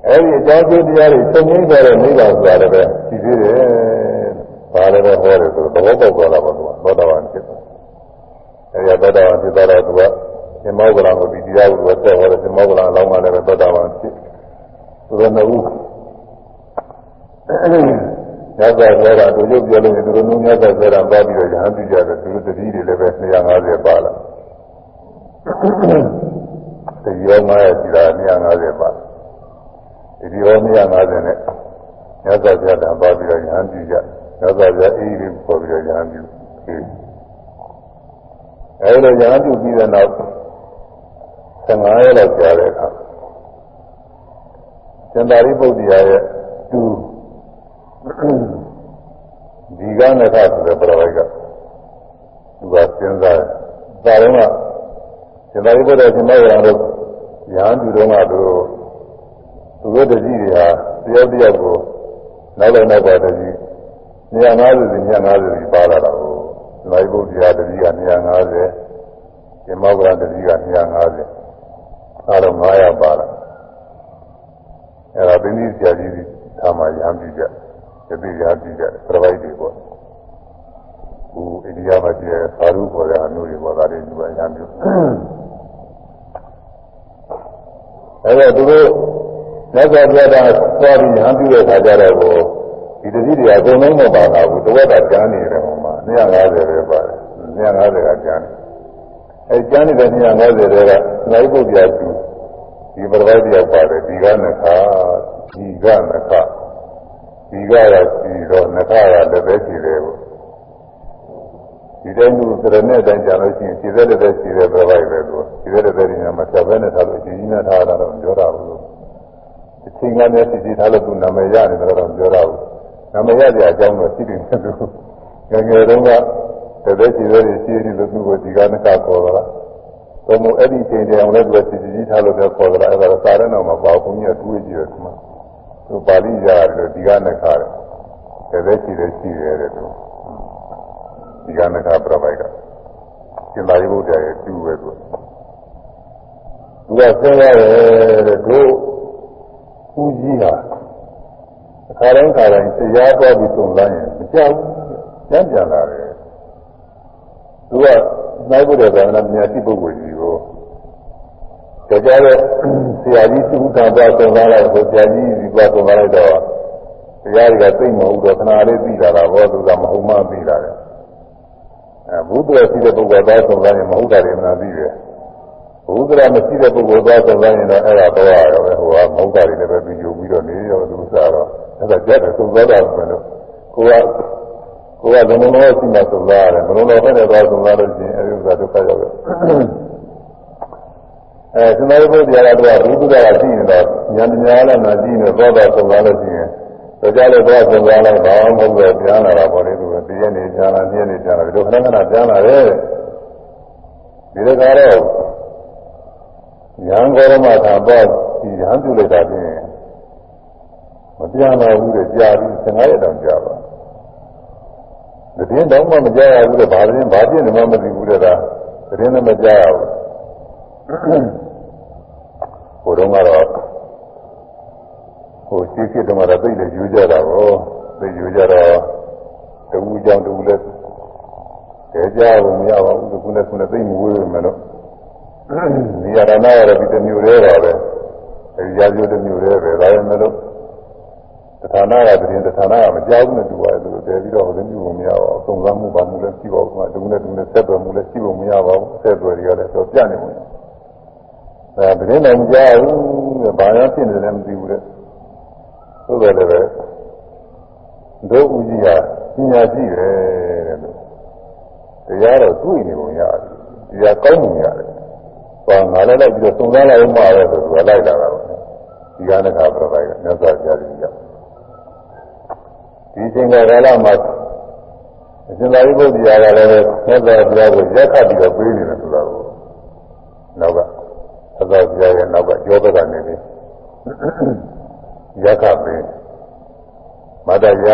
အဲဒီအကြောင်းကျိုးတရားတွေသုံးရင်းကြတဲ့နိဗ္ဗာန်ဆိုတာလည်းပဲရှိသေးတယ်။ဒါလည်းပဲဟောတယ်ဆိုတော့သဘောပေါက်သွားတာပေါ့ကွာသောတာပန်ဖြစ်သွား။အဲဒီသောတာပန်ဖြစ်သွားတော့သူကသင်္မောကလံကိုဒီတရားကိုဆက်ဟောတယ်သင်္မောကလံအလောင်းကလည်းပဲသောတာပန်ဖြစ်။သူတို့နှစ်ဦးညဇာဇေရတို့ရုပ်ပြောလို့သူတို့နှုံညဇာဇေရပါပြီးတော့ယဟန်ပြုကြတယ်သူတို့တတိတွေလည်းပဲ250ပါလာ။ဒီရော900ရှိတာ250ပါ ဒီဒီရော250နဲ့ညဇာဇေရပါပြီးတော့ယဟန်ပြုကြညဇာဇေရအေးလေးပေါ်ပြီးတော့ယဟန်ပြုအဲဒီလိုယဟန်ပြုပြီးတဲ့နောက်15ရက်လောက်ကြာတဲ့အခါစန္ဒာရိပုတ္တရာရဲ့သူဒီကနေ့ကဆိုတဲ့ပြဝိုက်ကသူကစဉ်းစားတယ်ဒါတော့ကစန္ဒာရိပုတ္တရာရှင်မောရံတို့ရဟန်းသူတော်ကသူ သူတို့တကြီးတွေဟာတယောက်တယောက်ကိုနောက်လည်းနောက်ပါတကြီး250စီ250စီပါလာတာကိုစန္ဒာရိပုတ္တရာတကြီးက250ရှင်မောကရတကြီးက250အားလုံး900ပါလာအဲ့ဒါပင်ကြီးဆရာကြီးထားမှရဟန်းပြုကြတတိယပြုကြပြပိုက်တွေပေါ့ဟိုအိန္ဒိယမှာကျဲသာရုခေါ်တဲ့အမျိုးတွေပေါ့ဒါတွေသူကရဟန်းပြုအဲ့တော့သူတို့ လက်စွာပြတာသွားပြီးရဟန်းပြုတဲ့ခါကျတော့ကိုဒီတတိတွေအကုန်လုံးမပါတာဘူးတဝက်ကကျမ်းနေတယ်ဟိုမှာ250ပဲပါတယ်250ကကျမ်းနေအဲကျမ်းနေတဲ့250တွေကနိုင်ပုဒ်ပြသူဒီပရဝိတ္တရပါတယ်ဒီကနခဒီကနခဒီကရစီတော့နခရလည်းပဲရှိတယ်ပေါ့ဒီတိုင်းလူစရနဲ့တိုင်းကြလို့ရှိရင်ခြေသက်တဲ့ခြေတဲ့ပရဝိတ္တပဲလို့ခြေသက်တဲ့ညမှာဆက်ပဲနဲ့ထားလို့ရှိရင်ကြီးနဲ့ထားတာတော့ပြောတာဘူး အချိန်ကလည်းစီစီထားလို့သူနာမည်ရနေတော့ပြောတာဘူးနာမည်ရတဲ့အကြောင်းတော့ရှိတယ်သူငယ်ငယ်တုန်းကတသက်ခြေသက်တွေရှိနေလို့သူ့ကိုဒီကနခခေါ်တာဘုံမအဲ့ဒီချိန်တည်းအောင်လည်းသူကစီစီထားလို့ပြောခေါ်တာအဲ့ဒါစာရဲတော့မပေါ့ဘုန်းကြီးကတွေးကြည့်တယ်ဒီမှာသူပါဠိရတယ်ဒီကနခတယ်တသက်ခြေသက်ရှိတယ်တဲ့သူဒီကနခပြပိုက်ကကျင်သာရိပုတ္တရာရဲ့တူပဲသူသူကဆင်းရဲတဲ့တို့ ဦးကြီးဟာအခါတိုင်းခါတိုင်းတရားတော်ပြီးသုံးလာရင်မကြောက်ဘူးပြန်ပြန်လာတယ်သူကနိုင်ဖို့တဲ့ဗန္ဒနာမြတ်တိပုဂ္ဂိုလ်ကြီးကိုကြကြတဲ့ဆရာကြီးသူ့တန်သွားသုံးလာလိုက်ဆိုဆရာကြီးဒီကွာသုံးလာလိုက်တော့တရားတွေကသိမဟုတ်တော့ခဏလေးပြီးလာတာဘောသူကမဟုတ်မှပြီးလာတယ်အဲဘုဒ္ဓရရှိတဲ့ပုဂ္ဂိုလ်သားသုံးလာရင်မဟုတ်တာတွေမနာပြီးတယ် ဘုဒ္ဓရမရှိတဲ့ပုဂ္ဂိုလ်သားသုံးလာရင်တော့အဲ့ဒါတော့ရရောပဲဟိုကမဟုတ်တာတွေလည်းပဲပြီးယူပြီးတော့နေရောသူစားတော့အဲ့ဒါကြက်တယ်သုံးသွားတာပဲလို့ကိုကကိုယ်ကလုံးလုံးရှိမှသုံးသားရတယ်မလုံးလုံးဖက်တဲ့သွားသုံးသားလို့ရှိရင်အဲဒီဥစ္စာဒုက္ခရောက်တယ်အဲသမာဓိဘုရားကတော့ဘုဒ္ဓကရှိနေတော့ဉာဏ်ဉာဏ်လည်းမကြည့်နေတော့တော့သုံးသားလို့ရှိရင်တော့ကြလို့တော့သုံးသားလိုက်ဘာမှမဟုတ်ပဲပြန်လာတာပေါ့လေသူကတည့်ရနေပြန်လာပြည့်နေပြန်လာဒီလိုခဏခဏပြန်လာတယ်ဒီလိုကတော့ ဉာဏ်ကောရမသာတော့ဒီဉာဏ်ပြုလိုက်တာဖြင့်မပြန်လာဘူးတဲ့ကြာပြီး15ရက်တောင်ကြာပါသတင်းတောင်မှမကြားရဘူးတဲ့ဘာသတင်းဘာပြည့်နေမှမသိဘူးတဲ့ဒါသတင်းလည်းမကြားရဘူးဟိုတုန်းကတော့ဟိုရှိဖြစ်တုန်းကတော့သိတယ်ယူကြတာကိုသိယူကြတော့တူကြောင်တူလည်းကြကြဘူးမရပါဘူးခုနဲ့ခုနဲ့သိမဝေးမယ်လို့ ဒီရဏနာရပြီးတမျိုးလေးပါပဲအဲဒီရာဇိုတမျိုးလေးပဲဒါပေမဲ့လို့တဌာနကတည်းကတဌာနကမကြောက်ဘူးနဲ့တူပါတယ်သူတည်ပြီးတော့လည်းပြုလို့မရပါဘူးသုံးစားမှုပါမှုလည်းရှိပါဘူး။တူနဲ့တူနဲ့ဆက်သွယ်မှုလည်းရှိလို့မရပါဘူး။ဆက်သွယ်တွေကလည်းတော့ပြနေဝင်။အဲတည်းလည်းမကြောက်ဘူးတဲ့။ဘာသာဖြစ်နေတယ်လည်းမသိဘူးတဲ့။သို့တယ်လည်းပဲဒုဥကြီးဟာပညာရှိတယ်တဲ့လို့တရားတော့တွေ့နေပုံရတယ်။တရားကောင်းပုံရတယ်။ ဟောငါလည်းလိုက်ပြီးတော့သုံးစားလိုက်မှပဲဆိုသူကလိုက်လာတာပဲ။ဒီကနေ့ကပြပိုက်ကမြတ်စွာဘုရားကြီးကဒီချိန်ကကာလမှာအရှင်သာရိပုတ္တရာကလည်းမြတ်စွာဘုရားကိုရက်ခတ်ပြီးတော့ပြေးနေတယ်ဆိုတာကိုနောက်ကသသောဘုရားရဲ့နောက်ကကျောဘက်ကနေပြီးရက်ခတ်ပြီးမတရ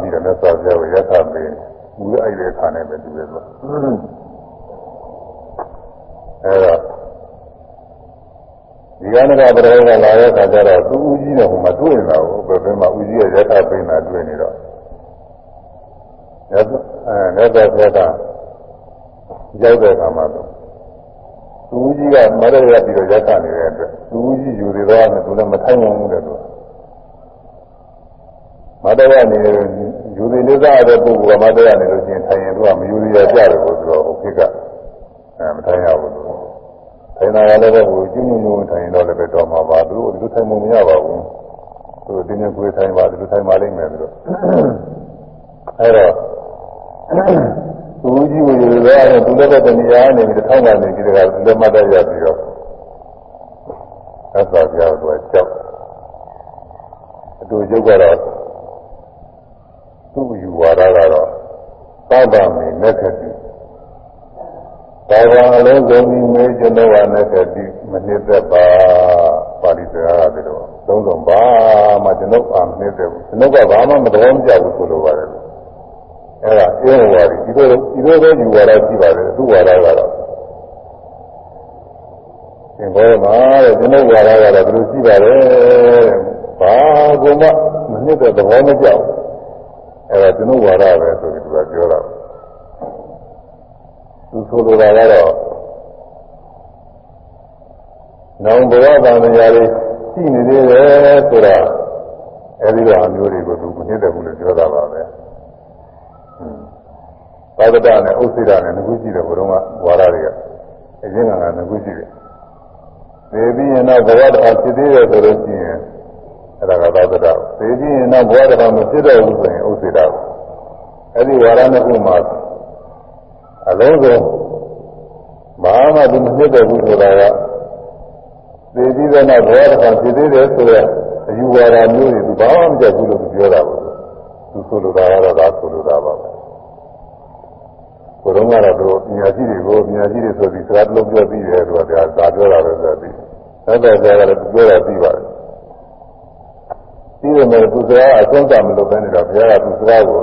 ပြီးတော့မြတ်စွာဘုရားကိုရက်ခတ်ပြီးဘူးအဲ့ဒီခါနဲ့ပဲတူတယ်ဆိုအဲတော့ ဒီကနေ့ကပရိဟကလာတဲ့အခါကျတော့သူဦးကြီးတော့ဟိုမှာတွေ့နေတာကိုဘယ်ဘက်မှာဦးကြီးရဲ့ရက်ခတ်ပြီးနေတာတွေ့နေတော့မြတ်အဲမြတ်စွာဘုရားကရောက်တဲ့အခါမှာတော့သူဦးကြီးကမရရပြီးတော့ရက်ခနေတဲ့အတွက်သူဦးကြီးယူသေးတော့နဲ့သူလည်းမထိုင်နိုင်ဘူးတဲ့သူမတရားနေယူသေးလေးစားတဲ့ပုဂ္ဂိုလ်ကမတရားနေလို့ရှိရင်ထိုင်ရင်သူကမယူသေးရကြတယ်ကိုဆိုတော့ဟိုခေတ်ကအဲမထိုင်ရဘူးသူ ထိုင်တာကလည်းပဲဟိုကျဉ်းကျဉ်းကျဉ်းထိုင်ရင်တော့လည်းပဲတော်မှာပါသူတို့ဒီလိုထိုင်မှုမရပါဘူးသူတို့တင်းတင်းကိုယ်ထိုင်ပါဒီလိုထိုင်ပါလိမ့်မယ်သူတို့အဲတော့သူကြီးကိုယူရတဲ့သူလည်းပဲတဏှာနေပြီးထောင်းတာနေပြီးတကသူလည်းမတ်တရပြီးတော့သက်သာပြတော့ကြောက်အတူရုပ်ကတော့သူ့ယူဝါဒကတော့သောတာမင်းနဲ့ခတိ သာဝအလုံးစုံဒီမေကျွန်တော်ကနဲ့ခတိမနစ်သက်ပါပါဠိစကားရတယ်တော့သုံးဆုံးပါမှကျွန်တော်အာမနစ်သက်ဘူးကျွန်တော်ကဘာမှမတော်မကြဘူးဆိုလိုပါတယ်အဲ့ဒါအင်းဝါဒီဒီလိုဒီလိုပဲယူဝါဒရှိပါတယ်သူ့ဝါဒကတော့သင်္ဘောမှာတဲ့ကျွန်တော်ဝါဒကတော့ဘယ်လိုရှိပါလဲဘာကုမမနစ်တဲ့သဘောမကြောက်အဲ့ဒါကျွန်တော်ဝါဒပဲဆိုပြီးသူကပြောတာသူ ဆိုလိုတာကတော့နောင်ဘဝတန်တရားလေးရှိနေသေးတယ်ဆိုတာအဲဒီလိုအမျိုးတွေကိုသူမနစ်တဲ့ဘူးလို့ပြောတာပါပဲသာဝတ္တနဲ့ဥစ္စေဒနဲ့ငခုရှိတယ်ဘုရားကဝါရတွေကအရင်ကငခုရှိတယ်သေပြီးရင်တော့ဘဝတစ်ခါဖြစ်သေးတယ်ဆိုလို့ရှိရင်အဲ့ဒါကသာဝတ္တသေပြီးရင်တော့ဘဝတစ်ခါမဖြစ်တော့ဘူးဆိုရင်ဥစ္စေဒအဲ့ဒီဝါရနှစ်ခုမှာအလုံးစုံ ဘာမှဒီမဖြစ်တော့ဘူးဆိုတာကသေပြီးတဲ့နောက်ဘဝတစ်ခါဖြစ်သေးတယ်ဆိုတော့အယူဝါဒမျိုးတွေသူဘာမှမကြက်ဘူးလို့ပြောတာပါသူဆိုလိုတာကတော့ဒါဆိုလိုတာပါပဲကိုယ်တော့ကတော့သူမြာကြီးတွေကိုမြာကြီးတွေဆိုပြီးစကားတလုံးပြောပြီးတယ်သူကဒါသာပြောတာပဲဆိုပြီးသက်သက်ကြရတယ်သူပြောတာပြီးပါတယ်ပြီးတော့လည်းသူစကားအဆုံးသတ်မလုပ်ဘဲနေတော့ဘုရားကသူစကားကို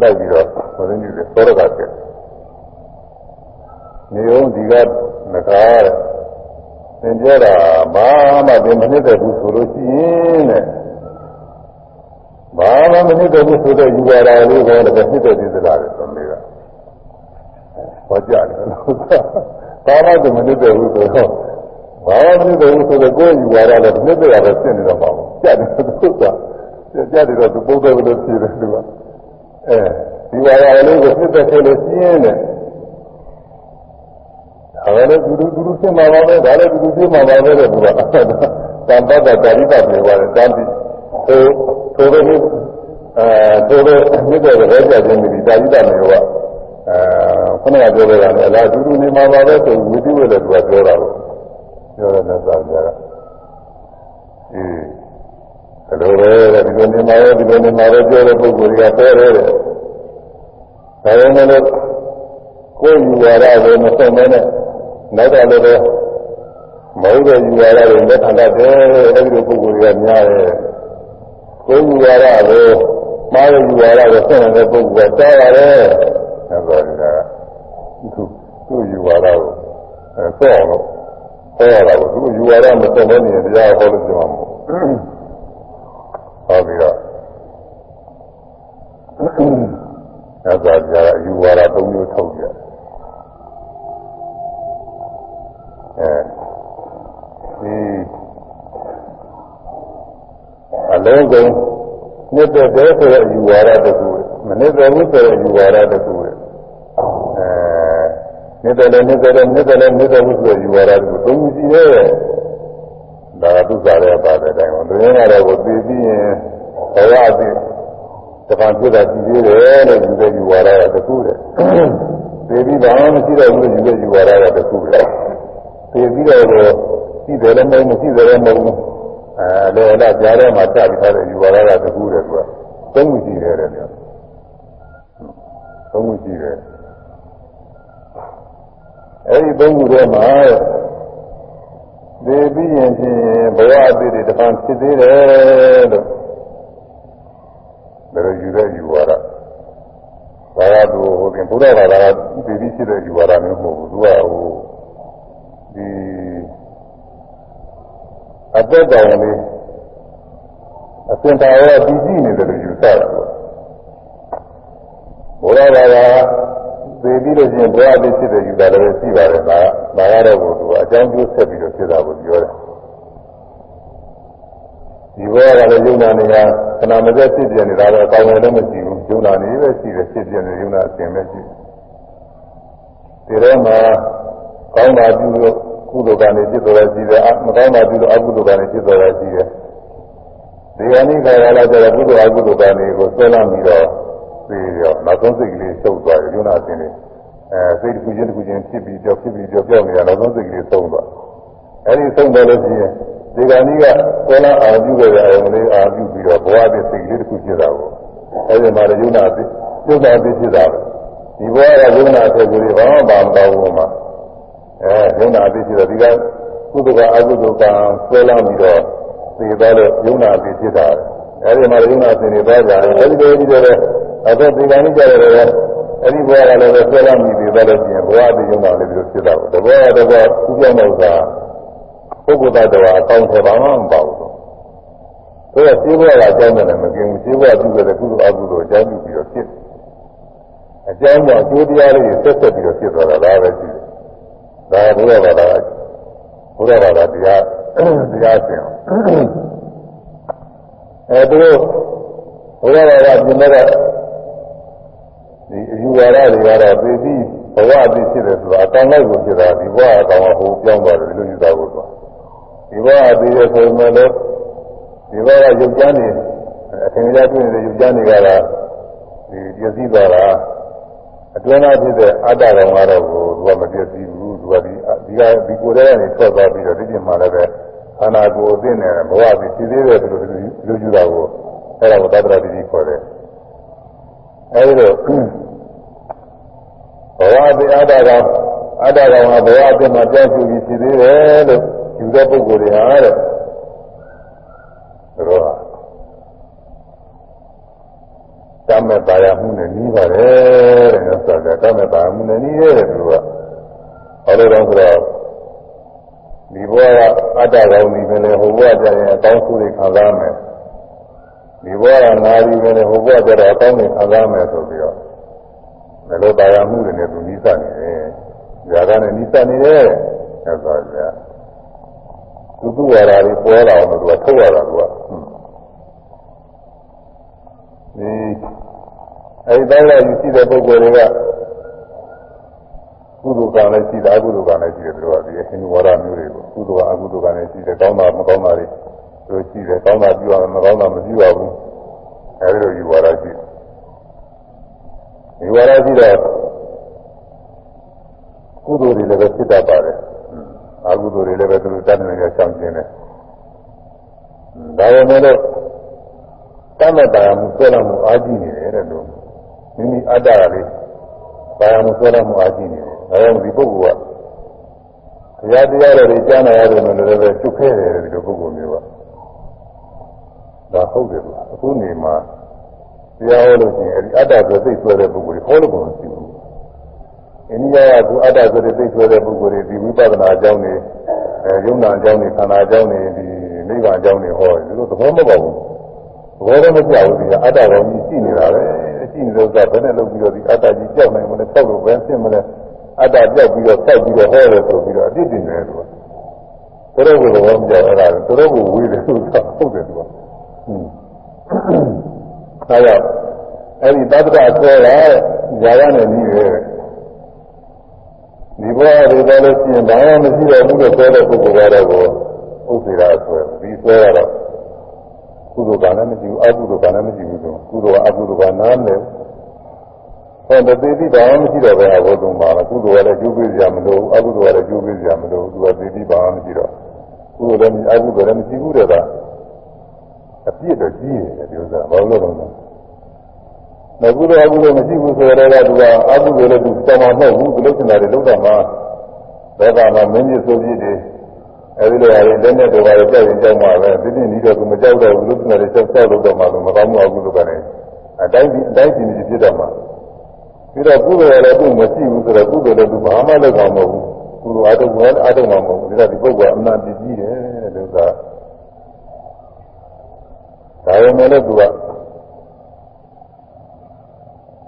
လိုက်ပြီးတော့ဟိုရင်းကြီးတွေသောရကကျ နေအောင်ဒီကငကားတဲ့သင်ပြောတာဘာမှဒီမနစ်တဲ့ဘူးဆိုလို့ရှိရင်တဲ့ဘာမှမနစ်တဲ့ဘူးဆိုတဲ့ယူဝါဒလေးကိုလည်းနှစ်တဲ့ဒီစကားတွေဆိုနေတာဟောကြတယ်လို့ဘာမှဒီမနစ်တဲ့ဘူးဆိုတော့ဘာမှမနစ်တဲ့ဘူးဆိုတော့ကိုယ်ယူဝါဒလည်းနှစ်တဲ့ရတယ်ဖြစ်နေတော့ပါဘူးကြတယ်သူကကြတယ်တော့သူပုံတယ်လို့ဖြစ်တယ်သူကအဲဒီဝါဒလေးကိုနှစ်တဲ့ဆိုလို့ရှိရင်တဲ့ ဒါလည်းသူသူသူဖြစ်မှာပါပဲဒါလည်းသူသူဖြစ်မှာပါပဲတဲ့သူကတန်ပတ်တာတာရိတာပြေပါတယ်တန်ပြီးဟိုထိုလိုမျိုးအဲထိုလိုမြစ်တဲ့ရဲကြခြင်းဒီတာရိတာမျိုးကအဲခုနကပြောခဲ့တာလည်းအလားတူတူနေမှာပါပဲဆိုဝိသုဝေလည်းသူကပြောတာလို့ပြောတဲ့သက်သာကြတာအေးဒါလိုပဲဒီလိုနေမှာပဲဒီလိုနေမှာပဲပြောတဲ့ပုဂ္ဂိုလ်တွေကပြောတယ်တဲ့ဒါပေမဲ့လို့ကိုယ်ယူရတာကိုမဆုံးမဲနဲ့ နောက်တော့လည်းမဟုတ်တဲ့ယူရတာတွေလက်ခံတတ်တယ်အဲဒီလိုပုဂ္ဂိုလ်တွေကများတယ်ကိုယ်ယူရတာကိုမှားတဲ့ယူရတာကိုဆုံးနေတဲ့ပုဂ္ဂိုလ်ကကြားရတယ်အဲဒါကသူသူယူရတာကိုအဲဆော့လို့ဆော့ရတာကိုသူယူရတာမဆုံးမဲနေတရားဟောလို့ပြောမှာဟောပြီးတော့အဲဒါကြယူရတာ၃မျိုးထုတ်ကြအဲဒီအ လုံးစုံနှစ်သက်တဲ့ဆိုတဲ့ယူဝါဒတစ်ခုမနှစ်သက်ဘူးဆိုတဲ့ယူဝါဒတစ်ခုအဲနှစ်သက်လည်းနှစ်သက်လည်းနှစ်သက်လည်းနှစ်သက်ဘူးဆိုတဲ့ယူဝါဒတစ်ခုသုံးခုရှိတယ်ဒါကသူစားတဲ့ပါတဲ့အတိုင်းပါသူရင်းကတော့ကိုသိပြီးရင်ဘဝအသိတပံပြတာကြည့်သေးတယ်လို့ယူတဲ့ယူဝါဒကတစ်ခုတဲ့သိပြီးဘာမှမရှိတော့ဘူးယူတဲ့ယူဝါဒကတစ်ခုတဲ့သိပြီးတော့ရှိတယ်လည်းမဟုတ်မရှိတယ်လည်းမဟုတ် အဲလေလာကြားထဲမှာချပြီးထားတဲ့ယူဝါဒကတခုတည်းသူကသုံးခုရှိတယ်ခုရှိတယ်အဲဒီသုံးခုထဲမှာသေပြီးရင်ဖြင့်ဘဝအသေးတွေတစ်ခါဖြစ်သေးတယ်လို့ဒါလိုယူတဲ့ယူဝါဒဘာသာသူဟိုပြင်ဘုရားဘာသာကသေပြီးဖြစ်တဲ့ယူဝါဒမျိုးမဟုတ်ဘူးသူကဟိုဒီ အသက်တော်လေးအစင်တာရောပြီးကြည့်နေတယ်လို့ယူဆတာဘုရားဘာသာသေပြီးလို့ချင်းဘဝတည်းဖြစ်တဲ့ယူတာလည်းရှိပါတယ်ဒါဒါကတော့ကိုသူအကြောင်းကျိုးဆက်ပြီးတော့ဖြစ်တာကိုပြောတယ်ဒီဘဝကလည်းယုံနာနေတာခဏမစက်ဖြစ်ပြနေတာတော့အကောင်းလည်းမရှိဘူးယုံနာနေပဲရှိတယ်ဖြစ်ပြနေယုံနာအစဉ်ပဲရှိတယ်ဒီထဲမှာကောင်းတာပြုလို့ ကုသိုလ်ကနေဖြစ်တော်ရရှိတယ်မကောင်းတာပြုလို့အကုသိုလ်ကနေဖြစ်တော်ရရှိတယ်ဒီကနေ့ကလည်းလာကြတဲ့ကုသိုလ်အကုသိုလ်ကနေကိုဆွဲလမ်းပြီးတော့ပြီးတော့နောက်ဆုံးစိတ်ကလေးသုတ်သွားတယ်ယုံနာအစဉ်လေးအဲစိတ်တစ်ခုချင်းတစ်ခုချင်းဖြစ်ပြီးကြောက်ဖြစ်ပြီးကြောက်ပြောက်နေတာနောက်ဆုံးစိတ်ကလေးသုံးသွားအဲဒီသုံးတယ်လို့ရှိရင်ဒီကနေ့ကဆွဲလမ်းအာပြုခဲ့တဲ့အယုံလေးအာပြုပြီးတော့ဘဝတည်းစိတ်ကလေးတစ်ခုဖြစ်တာကိုအဲဒီမှာယုံနာအစဉ်ယုံနာအစဉ်ဖြစ်တာပဲဒီဘဝကယုံနာအစဉ်ကိုဘာမှမပါဘူးမှာ အဲယုံနာအဖြစ်ဖြစ်တော့ဒီကကုသကအကုသကဆွဲလမ်းပြီးတော့သိသွားလို့ယုံနာအဖြစ်ဖြစ်တာအဲဒီမှာယုံနာအစဉ်တွေသွားကြတယ်အဲဒီလိုပြီးတော့အခုဒီကနေ့ကြရတယ်အဲဒီဘဝကလည်းဆွဲလမ်းပြီးသိသွားလို့ရှိရင်ဘဝတည်ယုံနာလည်းဒီလိုဖြစ်တာပေါ့တဘောတဘောကုပြောင်းတော့ကပုဂ္ဂိုလ်တ attva အကောင်းထဲပါမှမပါဘူးဆိုတော့ရှိဘဝကအကြောင်းနဲ့မကင်းဘူးရှိဘဝပြုတဲ့ကုသိုလ်အကုသိုလ်အကြောင်းပြုပြီးတော့ဖြစ်အကြောင်းကြောင့်အကျိုးတရားလေးတွေဆက်ဆက်ပြီးတော့ဖြစ်သွားတာဒါပဲရှိတယ် ဒါဘုရားဘာသာဘုရားဘာသာတရားတရားရှင်အဲသူတို့ဘုရားဘာသာပြင်မဲ့ဒီအယူဝါဒတွေကတော့သိပြီးဘဝအသိဖြစ်တယ်ဆိုတာအကောင်လိုက်ကိုဖြစ်တာဒီဘဝအကောင်ကဟိုပြောင်းသွားတယ်ဒီလိုယူတာကိုဆိုဒီဘဝအသိရဆိုမှလည်းဒီဘဝကရုပ်ကြမ်းနေအထင်ကြီးတွေ့နေတဲ့ရုပ်ကြမ်းတွေကတော့ဒီပြည့်စည်သွားတာအတွင်းသားဖြစ်တဲ့အတ္တကောင်ကတော့ကိုသူကမပြည့်စည်ဘူး သူကဒီဒီကဒီကိုယ်ထဲကနေထွက်သွားပြီးတော့ဒီပြင်မှာလည်းပဲခန္ဓာကိုယ်အသိနဲ့ဘဝပြီးရှိသေးတယ်လို့လူယူတာကိုအဲ့ဒါကိုသတ္တရတိတိခေါ်တယ်အဲဒီတော့ဘဝပြီးအတ္တကောင်အတ္တကောင်ကဘဝအသိမှာကြောက်ကြည့်ပြီးရှိသေးတယ်လို့ယူတဲ့ပုဂ္ဂိုလ်တွေဟာတဲ့ဒါတော့တမဲ့ပါရမှုနဲ့နီးပါတယ်တဲ့ဆိုတော့တမဲ့ပါရမှုနဲ့နီးတယ်သူက ဘာလို့လဲဆိုတော့ဒီဘဝကအတ္တကောင်းဒီပဲလေဟိုဘဝကျရင်အကောင်းဆုံးတွေခံစားမယ်ဒီဘဝကနာပြီးပဲလေဟိုဘဝကျတော့အကောင်းတွေခံစားမယ်ဆိုပြီးတော့ဘယ်လိုပါရမှုတွေနဲ့သူနီးစပ်နေတယ်ဇာကနဲ့နီးစပ်နေတယ်ဆက်သွားကြသူသူဝါရာတွေပေါ်လာအောင်လို့သူကထုတ်ရတာသူကဒီအဲဒီတိုင်းလည်းရှိတဲ့ပုဂ္ဂိုလ်တွေက ကုသိုလ်ကံလည်းရှိတယ်အကုသိုလ်ကံလည်းရှိတယ်သူတို့ကဒီအရှင်ဝါဒမျိုးတွေကိုကုသိုလ်ကအကုသိုလ်ကံလည်းရှိတယ်ကောင်းတာမကောင်းတာတွေသူရှိတယ်ကောင်းတာပြုရမယ်မကောင်းတာမပြုရဘူးအဲဒီလိုယူဝါဒရှိတယ်ယူဝါဒရှိတော့ကုသိုလ်တွေလည်းပဲဖြစ်တတ်ပါတယ်အကုသိုလ်တွေလည်းပဲသူတို့တတ်နေကြရှောင်ကျင်တယ်ဒါပေမဲ့လို့တတ်မဲ့တာမှုဆွဲလာမှုအားကြီးနေတယ်တဲ့လို့မိမိအတ္တကလေးပါရမှုဆွဲလာမှုအားကြီးနေတယ် ဒါကြောင့်ဒီပုဂ္ဂိုလ်ကတရားတရားတွေကြားနာရတယ်လို့လည်းပဲချုပ်ခဲတယ်ဒီလိုပုဂ္ဂိုလ်မျိုးကဒါဟုတ်တယ်လို့အခုနေမှာတရားဟောလို့ရှိရင်အဲဒီအတ္တဆိုသိဆွဲတဲ့ပုဂ္ဂိုလ်ဟောလို့ကိုမရှိဘူးအိန္ဒိယကသူအတ္တဆိုတဲ့သိဆွဲတဲ့ပုဂ္ဂိုလ်တွေဒီဝိပဿနာအကြောင်းတွေအဲယုံနာအကြောင်းတွေခန္ဓာအကြောင်းတွေဒီနိဗ္ဗာန်အကြောင်းတွေဟောတယ်ဒီလိုသဘောမပေါက်ဘူးဘောတော့မကြောက်ဘူးဒီကအတ္တကောင်ကြီးရှိနေတာပဲရှိနေလို့ကဘယ်နဲ့လုပ်ပြီးတော့ဒီအတ္တကြီးကြောက်နိုင်မလဲဆောက်လို့ပဲဖြစ်မလဲ အတ္တပြောက်ပြီးတော့ဆောက်ပြီးတော့ဟောတယ်ဆိုပြီးတော့အပြစ်တင်တယ်သူကသူတို့ကဘောမကြောက်အဲ့ဒါသူတို့ကဝေးတယ်သူကဟုတ်တယ်သူကဟွန်းအဲဒါအဲ့ဒီသတ္တရဆွဲတာဇာရနဲ့ပြီးပဲဒီဘဝတွေတော့လို့ရှိရင်ဘာမှမရှိတော့ဘူးလို့ဆွဲတဲ့ပုဂ္ဂိုလ်ကတော့ကိုဥစ္စေရာဆွဲဒီဆွဲကတော့ကုသိုလ်ကလည်းမရှိဘူးအကုသိုလ်ကလည်းမရှိဘူးဆိုကုသိုလ်ကအကုသိုလ်ကနားမလဲ ဟောတသေးသေးဘာမှမရှိတော့ပဲအဘောသုံးပါလားကုသိုလ်ကလည်းကျိုးပေးကြမလို့အကုသိုလ်ကလည်းကျိုးပေးကြမလို့သူကသေးသေးဘာမှမရှိတော့ကုသိုလ်လည်းအကုသိုလ်လည်းမရှိဘူးတဲ့ကအပြစ်တော့ကြီးတယ်ဒီဥစ္စာဘာလို့လဲတော့မကုသိုလ်အကုသိုလ်မရှိဘူးဆိုတော့ကသူကအကုသိုလ်လည်းသူတောင်းမှာမဟုတ်ဘူးသူလုပ်နေတာတွေလုပ်တာမှာလောကမှာမင်းကြီးဆိုပြီးတွေအဲဒီလိုဟာတွေလက်နဲ့တော်ပါတယ်ကြောက်ရင်ကြောက်မှာပဲဒီနေ့ဒီတော့သူမကြောက်တော့ဘူးလုပ်နေတာတွေကြောက်ကြောက်လုပ်တော့မှသူမကောင်းမှုအကုသိုလ်ကနေအတိုင်းဒီအတိုင်းဒီဖြစ်တော့မှာ ပြီးတော့ကုသိုလ်လည်းသူမရှိဘူးဆိုတော့ကုသိုလ်လည်းသူဘာမှလုပ်မှာမဟုတ်ဘူးကုသိုလ်အတုဝဲအတုမှာမဟုတ်ဘူးဒါကဒီပုဂ္ဂိုလ်အမှန်ပြည့်ကြီးတယ်လို့ကဒါပေမဲ့လည်းသူက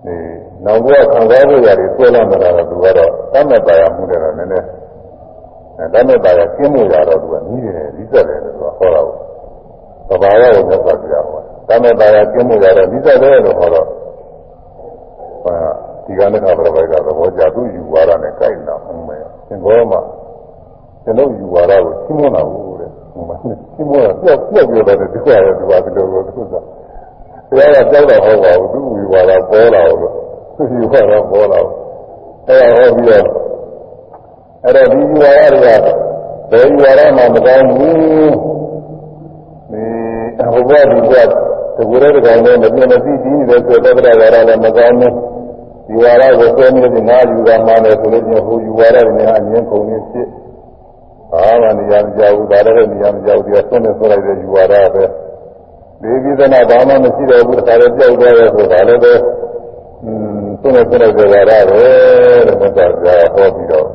ဒီနောက်ဘဝခံစားဖို့ရတယ်ဆွဲလာမှာတော့သူကတော့တတ်မဲ့ပါရမှုတွေတော့နည်းနည်းအဲတတ်မဲ့ပါရကျင်းမှုရတော့သူကနီးတယ်ဒီစက်တယ်လို့ဟောတာကိုသဘာဝကိုမြတ်စွာဘုရားဟောတတ်မဲ့ပါရကျင်းမှုရတော့ဒီစက်တယ်လို့ဟောတော့ဟာ ဒီကနေ့ကဘယ်လိုပဲကသဘောကျသူယူဝါဒနဲ့ကြိုက်နေတာဟုတ်မယ်သင်္ဘောမှာကျွန်တော်ယူဝါဒကိုရှင်းမနာဘူးတဲ့ဟိုမှာရှင်းမနာပြောက်ပြောက်ပြောတယ်ဒီကွာရဒီပါဒီလိုကိုသူကတရားကကြောက်တော့ဟောပါဘူးသူယူဝါဒပေါ်လာလို့သူယူဝါဒပေါ်လာအဲ့ဒါဟောပြီးတော့အဲ့တော့ဒီယူဝါဒတွေကဘယ်ယူဝါဒမှမကောင်းဘူးဒီဟိုဘက်ဒီဘက်တကူရဲတကောင်လည်းမပြည့်မစည်ကြီးနေတဲ့ဆိုတော့တရားဝါဒလည်းမကောင်းဘူး ဒီဝါဒကိုဆွဲနေတဲ့ငါယူတာမှလည်းဆိုလို့ချင်းဟိုယူဝါဒတွေကအမြင်ကုန်နေဖြစ်ဘာမှနေရာမကြောက်ဘူးဒါလည်းနေရာမကြောက်ဘူးဒီကဆွနဲ့ဆွလိုက်တဲ့ယူဝါဒပဲဒီပိသနာဘာမှမရှိတော့ဘူးဒါလည်းကြောက်သွားရဲဆိုတာလည်းပဲอืมဆွနဲ့ဆွလိုက်တဲ့ဝါဒပဲလို့မြတ်စွာဘုရားဟောပြီးတော့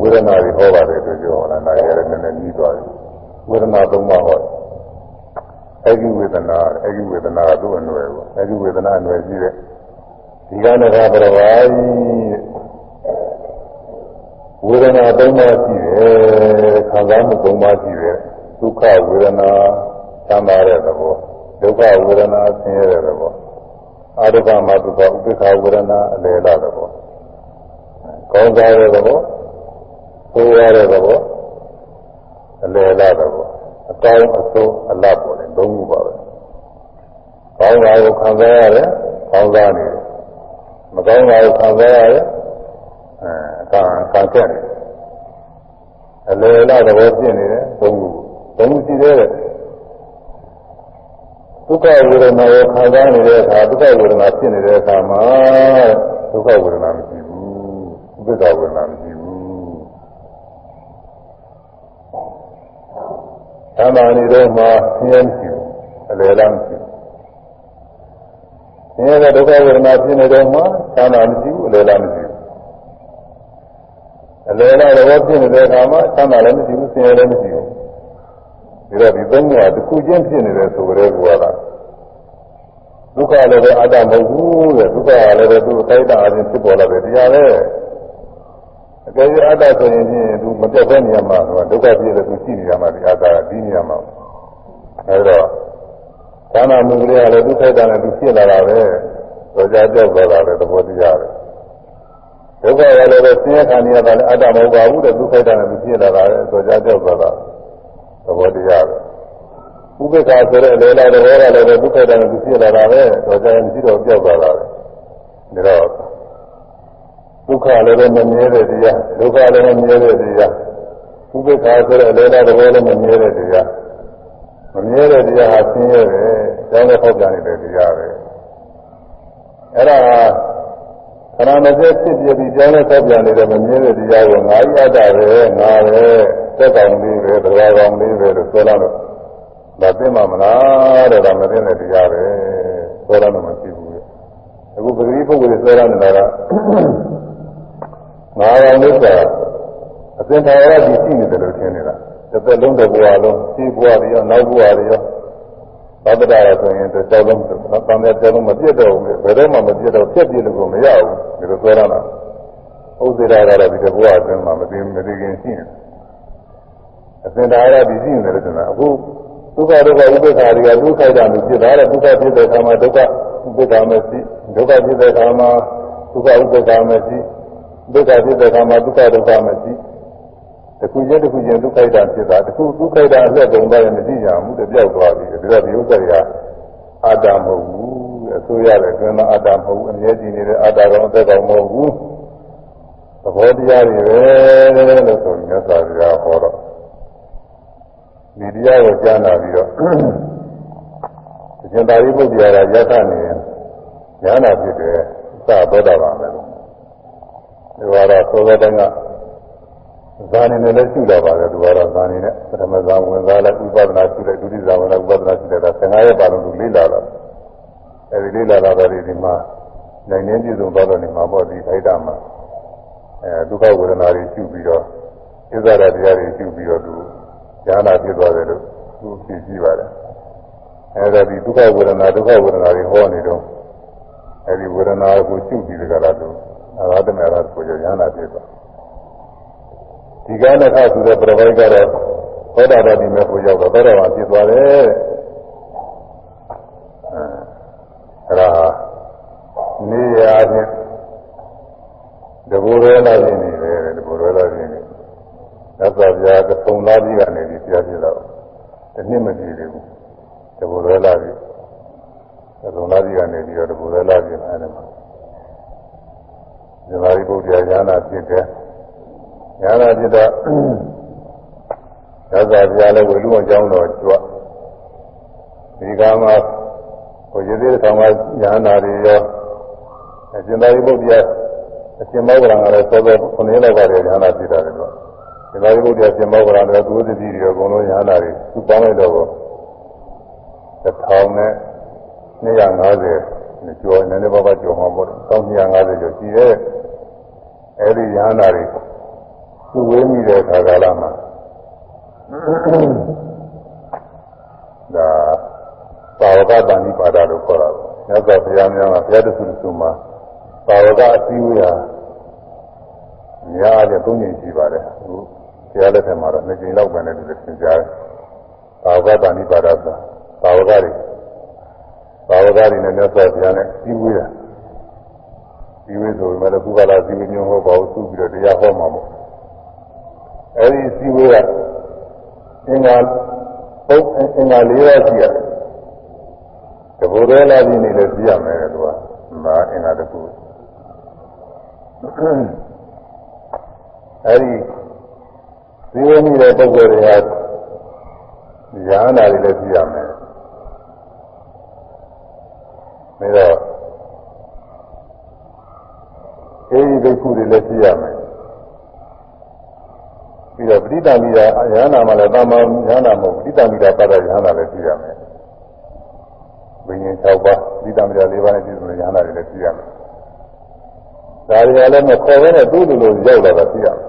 ဝေဒနာတွေဟောပါတယ်သူပြောတာနာရလည်းနည်းနည်းကြီးသွားတယ်ဝေဒနာသုံးပါးဟော အဲ့ဒီဝေဒနာအဲ့ဒီဝေဒနာကသူ့အနွယ်ပေါ့အဲ့ဒီဝေဒနာအနွယ်ကြီးတဲ့ဒီကနေ့ကဘရဝါယီဝေဒနာသုံးပါးရှိတယ်ခံစားမှုသုံးပါးရှိတယ်ဒုက္ခဝေဒနာသံသာတဲ့သဘောဒုက္ခဝေဒနာဆင်းရဲတဲ့သဘောအာရုပမဒုက္ခဥပ္ပခဝေဒနာအလယ်လာသဘောကောင်းစားတဲ့သဘောဆိုးရတဲ့သဘောအလယ်လာသဘော အကောင်းအဆိုးအလတ်ပေါ်တယ်သုံးခုပါပဲကောင်းတာကိုခံစားရတယ်ကောင်းစားနေတယ်မကောင်းတာကိုခံစားရတယ်အဲအကံခံခဲ့တယ်အလယ်လာသဘောဖြစ်နေတယ်သုံးခုသုံးခုရှိသေးတယ်ဒုက္ခဝေဒနာကိုခံစားနေတဲ့အခါဒုက္ခဝေဒနာဖြစ်နေတဲ့အခါမှာဒုက္ခဝေဒနာမရှိဘူးဥပ္ပဒါဝေဒနာမရှိဘူး သမာဓိတော့မှဆင်းရဲမရှိဘူးအလယ်လားမရှိဘူးဆင်းရဲတဲ့ဒုက္ခဝေဒနာဖြစ်နေတော့မှသမာဓိမရှိဘူးအလယ်လားမရှိဘူးအလယ်လားတော့ဖြစ်နေတဲ့အခါမှာသမာဓိလည်းမရှိဘူးဆင်းရဲလည်းမရှိဘူးဒါတော့ဒီသုံးခုကတစ်ခုချင်းဖြစ်နေတယ်ဆိုကြတဲ့ကွာလားဒုက္ခလည်းပဲအတ္တမဟုတ်ဘူးတဲ့ဒုက္ခလည်းပဲသူ့အခိုက်အတန့်အချင်းဖြစ်ပေါ်လာတယ်တရားပဲအ ကယ်၍အတ္တဆိုရင်ဖြင့်သူမပြတ်တဲ့နေရာမှာသူကဒုက္ခပြည့်တယ်သူရှိနေရမှာဒီအတ္တကဒီနေရာမှာအဲဒါသံဃာမှုကလေးကလည်းဒုက္ခတန်နဲ့သူဖြစ်လာတာပဲဆိုကြကြောက်သွားတာပဲသဘောတရားပဲဒုက္ခရလည်းပဲဆင်းရဲခံနေရတာလည်းအတ္တမဟုတ်ပါဘူးတဲ့ဒုက္ခတန်နဲ့သူဖြစ်လာတာပဲဆိုကြကြောက်သွားတာသဘောတရားပဲဥပိ္ပခာဆိုတဲ့လေလာတဲ့ဘောကလည်းဒုက္ခတန်သူဖြစ်လာတာပဲတော့ကြရင်မရှိတော့ပြောက်သွားတာပဲဒါတော့ဒု က္ခလည်းပဲမမြဲတဲ့တရားဒုက္ခလည်းမမြဲတဲ့တရားဥပိ္ပခာဆိုတဲ့လေလာတဲ့ဘောလည်းမမြဲတဲ့တရားမမြဲတဲ့တရားဟာဆင်းရဲတယ်ကျောင်းနဲ့ဖောက်ပြန်နေတဲ့တရားပဲအဲ့ဒါခန္ဓာမစက်ဖြစ်ပြပြီးကျောင်းနဲ့ဖောက်ပြန်နေတဲ့မမြဲတဲ့တရားကိုငါးရတာပဲငါပဲသက်ကောင်လေးပဲတရားကောင်လေးပဲလို့ပြောလာတော့ဒါသိမှမလားတဲ့ဒါမသိတဲ့တရားပဲပြောရတော့မရှိဘူးအခုပဂတိပုဂ္ဂိုလ်ပြောရနေတာက ငါးကောင်လေးကအသင်္ခါရကြီးရှိနေတယ်လို့ထင်နေတာတစ်သက်လုံးတစ်ဘဝလုံးရှိဘဝတွေရောနောက်ဘဝတွေရောသဗ္ဗတာရဆိုရင်တစ်သက်လုံးသံဃာတစ်လုံးမပြတ်တော့ဘူးဘယ်တော့မှမပြတ်တော့ပြတ်ပြည့်လို့ကိုမရဘူးဒီလိုပြောရတာဥစ္စေရာကတော့ဒီဘဝအတွင်းမှာမသိမသိခင်ရှိနေတယ်အသင်္ခါရကြီးရှိနေတယ်လို့ဆိုတာအခုဒုက္ခဒုက္ခဥပ္ပခါတွေကဒုက္ခိုက်တာမျိုးဖြစ်တာလေဒုက္ခဖြစ်တဲ့အခါမှာဒုက္ခဥပ္ပခါမရှိဒုက္ခဖြစ်တဲ့အခါမှာဒုက္ခဥပ္ပခါမရှိ ဒုက္ခဖြစ်တဲ့အခါမှာဒုက္ခဒုက္ခမရှိတခုချင်းတခုချင်းဒုက္ခိုက်တာဖြစ်တာတခုဒုက္ခိုက်တာအလက်ကုန်သွားရင်မရှိကြဘူးတပြောက်သွားပြီဒါတော့ဒီဥစ္စာတွေကအတ္တမဟုတ်ဘူးအစိုးရတဲ့တွင်မှာအတ္တမဟုတ်ဘူးအမြဲတည်နေတဲ့အတ္တကောင်အသက်ကောင်မဟုတ်ဘူးသဘောတရားတွေပဲလို့ဆိုမြတ်စွာဘုရားဟောတော့ဒီတရားကိုကြားနာပြီးတော့တရှင်သာရိပုတ္တရာကယတနေညာနာဖြစ်တယ်စသောတာပန်ပဲ ဒီကတော့သောသောတိုင်းကဇာနေနဲ့လည်းရှိလာပါတယ်ဒီကတော့ဇာနေနဲ့ပထမဇာဝင်စားလိုက်ဥပဒနာရှိလိုက်ဒုတိယဇာဝင်လိုက်ဥပဒနာရှိလိုက်ဒါ15ရက်ပါလုံးသူလေးလာတော့အဲဒီလေးလာတာတွေဒီမှာနိုင်နေပြည့်စုံသွားတော့နေမှာပေါ့ဒီထိုက်တာမှာအဲဒုက္ခဝေဒနာတွေရှိပြီးတော့ဣဇာရတရားတွေရှိပြီးတော့သူဉာဏ်နာဖြစ်သွားတယ်လို့သူဖြေကြည့်ပါတယ်အဲဒါဒီဒုက္ခဝေဒနာဒုက္ခဝေဒနာတွေဟောနေတော့အဲဒီဝေဒနာကိုရှုပြီးကြတာသူ အာရတမေရကိုဉာဏ်နာဖြစ်သွားဒီကနေ့ခါဆိုတဲ့ပြပိုက်ကတော့သောတာပတိမေကိုရောက်တော့သောတာပန်ဖြစ်သွားတယ်အဲဒါနေရာချင်းတဘူရဲလာခြင်းနေတယ်တဘူရဲလာခြင်းနေသစ္စာပြာကသုံးသားကြီးကနေပြီးပြပြတော့တနည်းမကြည့်သေးဘူးတဘူရဲလာခြင်းသုံးသားကြီးကနေပြီးတော့တဘူရဲလာခြင်းအဲဒီ မှာဇာတိပုဒ်ရာဉာဏဖြစ်တယ်ဉာဏဖြစ်တော့သစ္စာပြာလည်းဝိလူအကြောင်းတော်ကြွဒီကမှာကိုရည်သေးတဲ့ကောင်ကဉာဏတွေရောအရှင်သာရိပုတ္တရာအရှင်မောဂရံကလည်းသောသောခုနှစ်လောက်ပါတယ်ညာနာပြတာတယ်တော့ရှင်သာရိပုတ္တရာရှင်မောဂရံလည်းသူသတိတွေအကုန်လုံးညာနာတွေသူပေါင်းလိုက်တော့တစ်ထောင်နဲ့250 ကျော်နည်းနည်းပါးပါးကျော်မှာပေါ့1250ကျော်ရှိရဲ့အဲဒီညာနာတွေသူဝေးမိတဲ့ခါကာလမှာဒါသာဝကတန်ဒီပါဒလို့ခေါ်တာ။မြတ်စွာဘုရားများကဘုရားတခုတခုမှာသာဝကအစည်းအဝေးဟာများအပြည့်သုံးကြိမ်ရှိပါတယ်။အခုဘုရားလက်ထက်မှာတော့နှစ်ကြိမ်လောက်ပဲနဲ့တူတယ်သင်ကြားတယ်။သာဝကတန်ဒီပါဒဆိုတာသာဝကတွေ သာဝကတွေနဲ့မြတ်စွာဘုရားနဲ့စည်းဝေးတာ။စည်းဝေးဆိုပေမဲ့ခုကလာစည်းဝေးမျိုးဟုတ်ပါဘူးသူ့ပြီးတော့တရားဟောမှာပေါ့။အဲဒီစည်းဝေးကအင်္ဂါပုတ်အင်္ဂါ၄ပါးရှိရတယ်တဘူရဲလာပြီးနေလည်းသိရမယ်သူကမာအင်္ဂါတစ်ခုအဲဒီသိရမိတဲ့ပုဂ္ဂိုလ်တွေဟာဉာဏ်နာတွေလည်းသိရမယ် ဒါတော့အဲဒီဒိဋ္ဌုတွေလည်းသိရမယ်ပြီးတော့ပဋိသမိတာဉာဏ်နာမှလည်းတာမန်ဉာဏ်နာမဟုတ်ပဋိသမိတာပတ်တဲ့ဉာဏ်နာလည်းသိရမယ်ဘိညာဉ်6ပါးသီတမရ4ပါးနဲ့ပြည့်စုံတဲ့ဉာဏ်တွေလည်းသိရမယ်။ဒါတွေကလည်းမခေါ်ဘဲနဲ့သူ့လိုလိုရောက်လာတာသိရမယ်။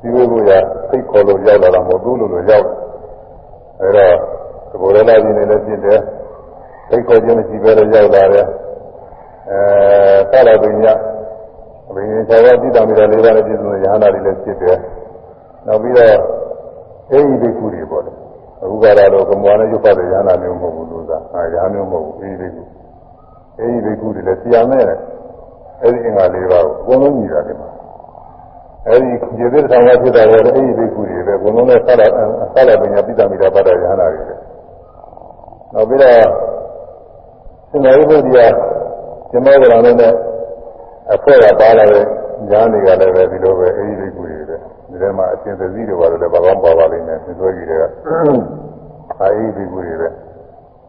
ဒီလိုလိုရစိတ်ခေါ်လို့ရောက်လာတာမဟုတ်သူ့လိုလိုရောက်တယ်။အဲတော့သ ဘောရလာခြင်းနဲ့လည်းဖြစ်တယ်။စိတ်ခေါ်ခြင်းမရှိဘဲလည်းရောက်လာတယ်။အဲသရပညာဘိညာဉ်6ပါးသီတမရ4ပါးနဲ့ပြည့်စုံတဲ့ဉာဏ်တွေလည်းဖြစ်တယ်။နောက်ပြီးတော့အဲဒီဒိဋ္ဌုတွေပေါ့လေ။အခုကတော့ကမ္ဘာနဲ့ရုပ်ပတ်တဲ့ဉာဏ်မျိုးမဟုတ်ဘူးလို့သာအဲဉာဏ်မျိုးမဟုတ်ဘူးအဲဒီဘိက္ခုအဲဒီဘိက္ခုတွေလည်းတရားမဲ့အဲဒီအင်္ဂါလေးပါးကိုအကုန်လုံးညီတာဒီမှာအဲဒီကျေသေးတောင်ကဖြစ်တာလည်းအဲဒီဘိက္ခုတွေပဲအကုန်လုံးနဲ့ဆက်လာဆက်လာပညာပိဋကမိတာပတ်တဲ့ဉာဏ်တွေပဲ နောက်ပြီးတော့သင်္ဃာရုပ်တရားဇမောကရဏနဲ့အဖွဲ့ကပါလာတဲ့ဉာဏ်တွေကလည်းပဲဒီလိုပဲအဲဒီဘိက္ခုတွေပဲဒီထဲမှာအရှင်သတိတွေပါလို့လည်းဘာကောင်းပါပါလိမ့်မယ်သင်္သွေးကြီးတွေကအာဟိဘိက္ခုတွေပဲ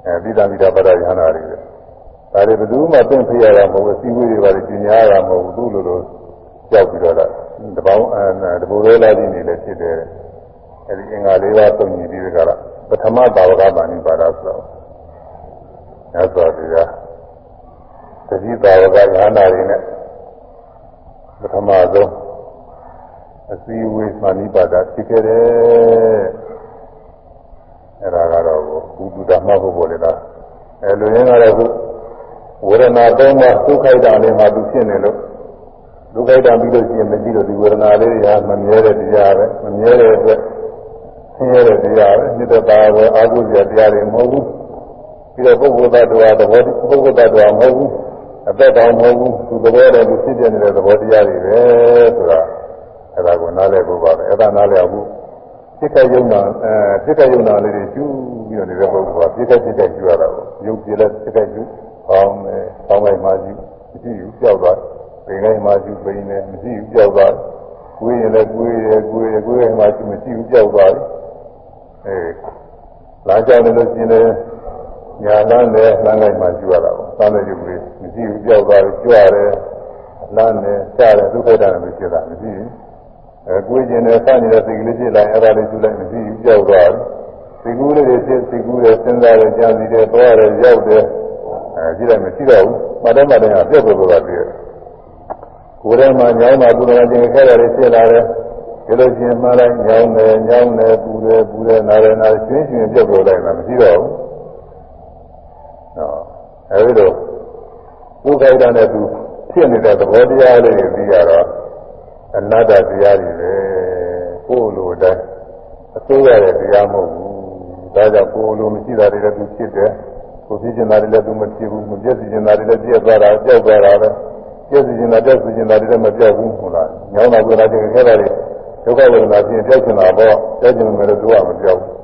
အဲပိဋကမိတာပတ်တဲ့ဉာဏ်တွေပဲဒါတွေဘယ်သူမှသင်ဖေးရတာမဟုတ်ဘူးစီဝေးတွေပါလေကျင်ညာရတာမဟုတ်ဘူးသူ့လိုလိုကြောက်ပြီးတော့လာတပေါင်းအဲတဘူရဲလာပြီးနေလည်းဖြစ်တယ်အဲဒီအင်္ဂါလေးပါးသုံးညီပြီးကြတာ ပထမဘာဝကပါဏိပါဒဆိုတော့ညသောဒီကတတိဘာဝကညာနာတွေနဲ့ပထမဆုံးအစည်းအဝေးမှဏိပါဒဖြစ်ခဲ့တယ်အဲဒါကတော့ဘုဒ္ဓဓမ္မဟုတ်ပေါ်လေလားအဲလူရင်းကတော့ခုဝေဒနာသုံးပါးဒုက္ခိတလေးမှာသူဖြစ်နေလို့ဒုက္ခိတပြီးလို့ရှိရင်မကြည့်လို့ဒီဝေဒနာလေးတွေကမမြဲတဲ့တရားပဲမမြဲတဲ့အတွက် ဆင်းရဲတဲ့တရားပဲမြစ်တဲ့ပါပဲအာဟုဇ္ဇတရားတွေမဟုတ်ဘူးပြီးတော့ပုဂ္ဂိုလ်သတ္တဝါသဘောပုဂ္ဂိုလ်သတ္တဝါမဟုတ်ဘူးအသက်တောင်မဟုတ်ဘူးသူသဘောတည်းသူဖြစ်ပြနေတဲ့သဘောတရားတွေပဲဆိုတာအဲ့ဒါကိုနားလည်ဖို့ပါပဲအဲ့ဒါနားလည်အောင်စိတ်ကယုံနာအဲစိတ်ကယုံနာလေးတွေကျူးပြီးတော့နေတဲ့ပုဂ္ဂိုလ်ကစိတ်ကစိတ်ကကျူးရတာကိုယုံကြည်လဲစိတ်ကကျူးပေါင်းတယ်ပေါင်းလိုက်မှကျူးမရှိဘူးကြောက်သွားပိန်လိုက်မှကျူးပိန်တယ်မရှိဘူးကြောက်သွားကိုယ်ရင်လည်းကိုယ်ရယ်ကိုယ်ရယ်ကိုယ်ရယ်မှကျူးမရှိဘူးကြောက်သွား အဲလာကြောက်နေလို့ရှိရင်ညာလန်းနဲ့လမ်းလိုက်မှကျွရတာပေါ့။သာတဲ့ရုပ်လေးမရှိဘူးကြောက်သွားပြီးကျွရတယ်။လမ်းနဲ့ကြားတယ်ဒုက္ခတာနဲ့ဖြစ်တာမရှိဘူး။အဲကိုယ်ကျင်နဲ့စနေတဲ့စိတ်ကလေးဖြစ်လာရင်အဲ့ဒါလေးကျွလိုက်မရှိဘူးကြောက်သွားတယ်။စိတ်ကူးလေးတွေဖြစ်စိတ်ကူးတယ်စဉ်းစားတယ်ကြံစီတယ်သွားတယ်ရောက်တယ်အဲကြည့်လိုက်မရှိတော့ဘူး။မတော်မတော်ကပြတ်ပေါ်သွားတယ်။ကိုယ်ထဲမှာညောင်းတာပူတယ်ခြင်းခဲရတယ်ဖြစ်လာတယ်။ ဒီလိုချင်းမှလိုက်ညောင်းတယ်ညောင်းတယ်ပူတယ်ပူတယ်နားတယ်နားရှင်းရှင်းပြတ်ပေါ်လိုက်တာမရှိတော့ဘူး။အဲဒီတော့ဘုခိုက်တာနဲ့သူဖြစ်နေတဲ့သဘောတရားလေးတွေပြီးရတော့အနတ္တတရားတွေပဲကိုယ်လိုတိုင်းအစိုးရတဲ့တရားမဟုတ်ဘူးဒါကြောင့်ကိုယ်လိုမရှိတာတွေလည်းသူဖြစ်တယ်ကိုဖြစ်ကျင်တာတွေလည်းသူမဖြစ်ဘူးမပြည့်စည်ကျင်တာတွေလည်းပြည့်သွားတာကြောက်သွားတာပဲပြည့်စည်ကျင်တာပြည့်စည်ကျင်တာတွေလည်းမပြောက်ဘူးဟုတ်လားညောင်းတာကိုယ်လာခြင်းခဲတာတွေ ဒုက္ခဝေဒနာဖြစ်ပြောက်ကျင်တာပေါ့ပြောက်ကျင်မယ်လို့သူကမပြောက်ဘူး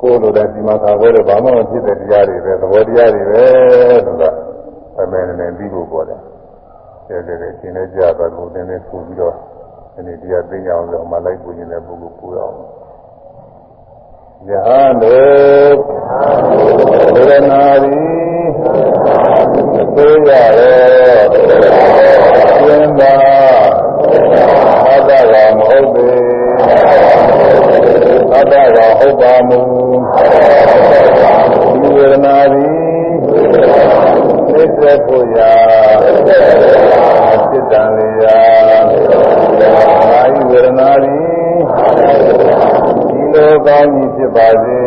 ကိုယ်လိုတဲ့ဒီမှာခါပွဲတဲ့ဘာမှမဖြစ်တဲ့တရားတွေပဲသဘောတရားတွေပဲဆိုတာအမေနဲ့ပြီးဖို့ပေါ်တယ်။တဲ့တဲ့ရှင်နေကြတာကိုသင်နေပူပြီးတော့ဒီနေ့တရားသိကြအောင်လို့မလိုက်ပူနေတဲ့ပုဂ္ဂိုလ်ပူရအောင်။ယဟန်တို့ဝေဒနာရီသိရတယ်သင်္သာ အတ္တကမဟုတ်ပေအတ္တကဟုတ်ပါမူဒီဝေဒနာသည်သိစေဖို့ရာစိတ္တံလေရာအာယဝေဒနာသည်ဒီလိုကောင်းကြီးဖြစ်ပါစေ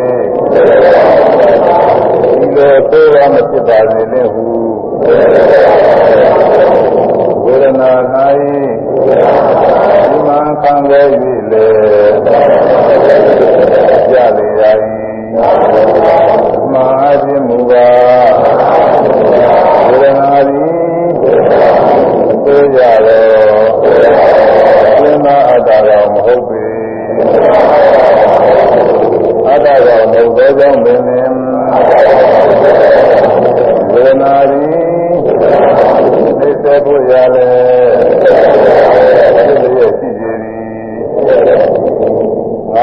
ဒီလိုသိရမဖြစ်ပါစေနဲ့ဟုဝေဒနာ၌ ဒီမှန်ခံရ၍လေကြလေရ၏မာခြင်းမူပါဝေဒနာသည်သိကြတော့သင်္မာအတ္တတော်မဟုတ်ပေအတ္တတော်မဟုတ်သောကြောင့်ပင်ဝေဒနာသည်သိစေဖို့ရလေသိလျက်ရှိကြသည်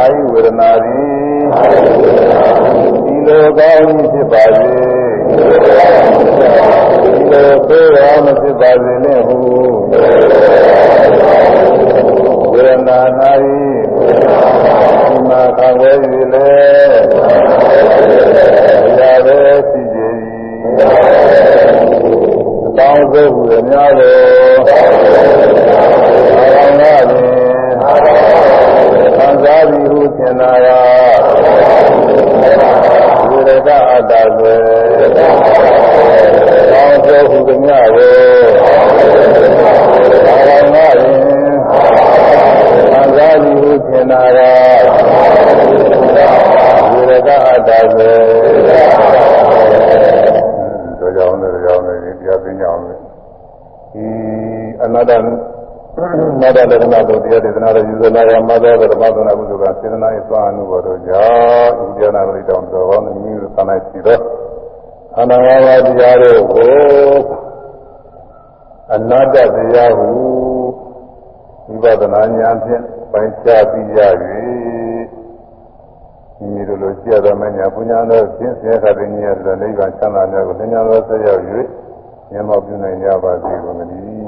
ငါဤဝေဒနာသည်ဒီလိုကောင်းဖြစ်ပါစေဒီလိုသိရမဖြစ်ပါစေနဲ့ဟုဝေဒနာ၌ဒီမှာခံရ၍လေရတဲ့ရှိကြသည်ကောင်းသောဟုအများတော် သည်ဟုသင်နာရာဝိရကအတ္တဆွေကောင်းသောဟုအများတော်အာရဏဖြင့်သံသာသည်ဟုသင်နာရာဝိရကအတ္တဆွေတို့ကြောင့်လည်းကြောင့်လည်းတရားသိကြအောင်ဒီအနတ္တ နာတလက္ခဏာတို့တရားဒေသနာရဲ့ယူဇနာရမသောဓမ္မသနာကုသကစေတနာ၏သွားအနုဘောတို့ကြောင့်ဥဒယနာဂရိတောင်တော်ကောင်းမြည်သနာရှိသောအနာဝါတရားတို့ကိုအနတ္တတရားဟုဝိပဿနာဉာဏ်ဖြင့်ပိုင်းခြားပြီးရ၍မိမိတို့လိုကြည့်ရသောမညာပုညာသောဖြင့်ဆရာခတိဉာဏ်သောနိဗ္ဗာန်ချမ်းသာများကိုသင်္ညာသောဆက်ရောက်၍မျက်မှောက်ပြုနိုင်ကြပါစေကုန်သတည်း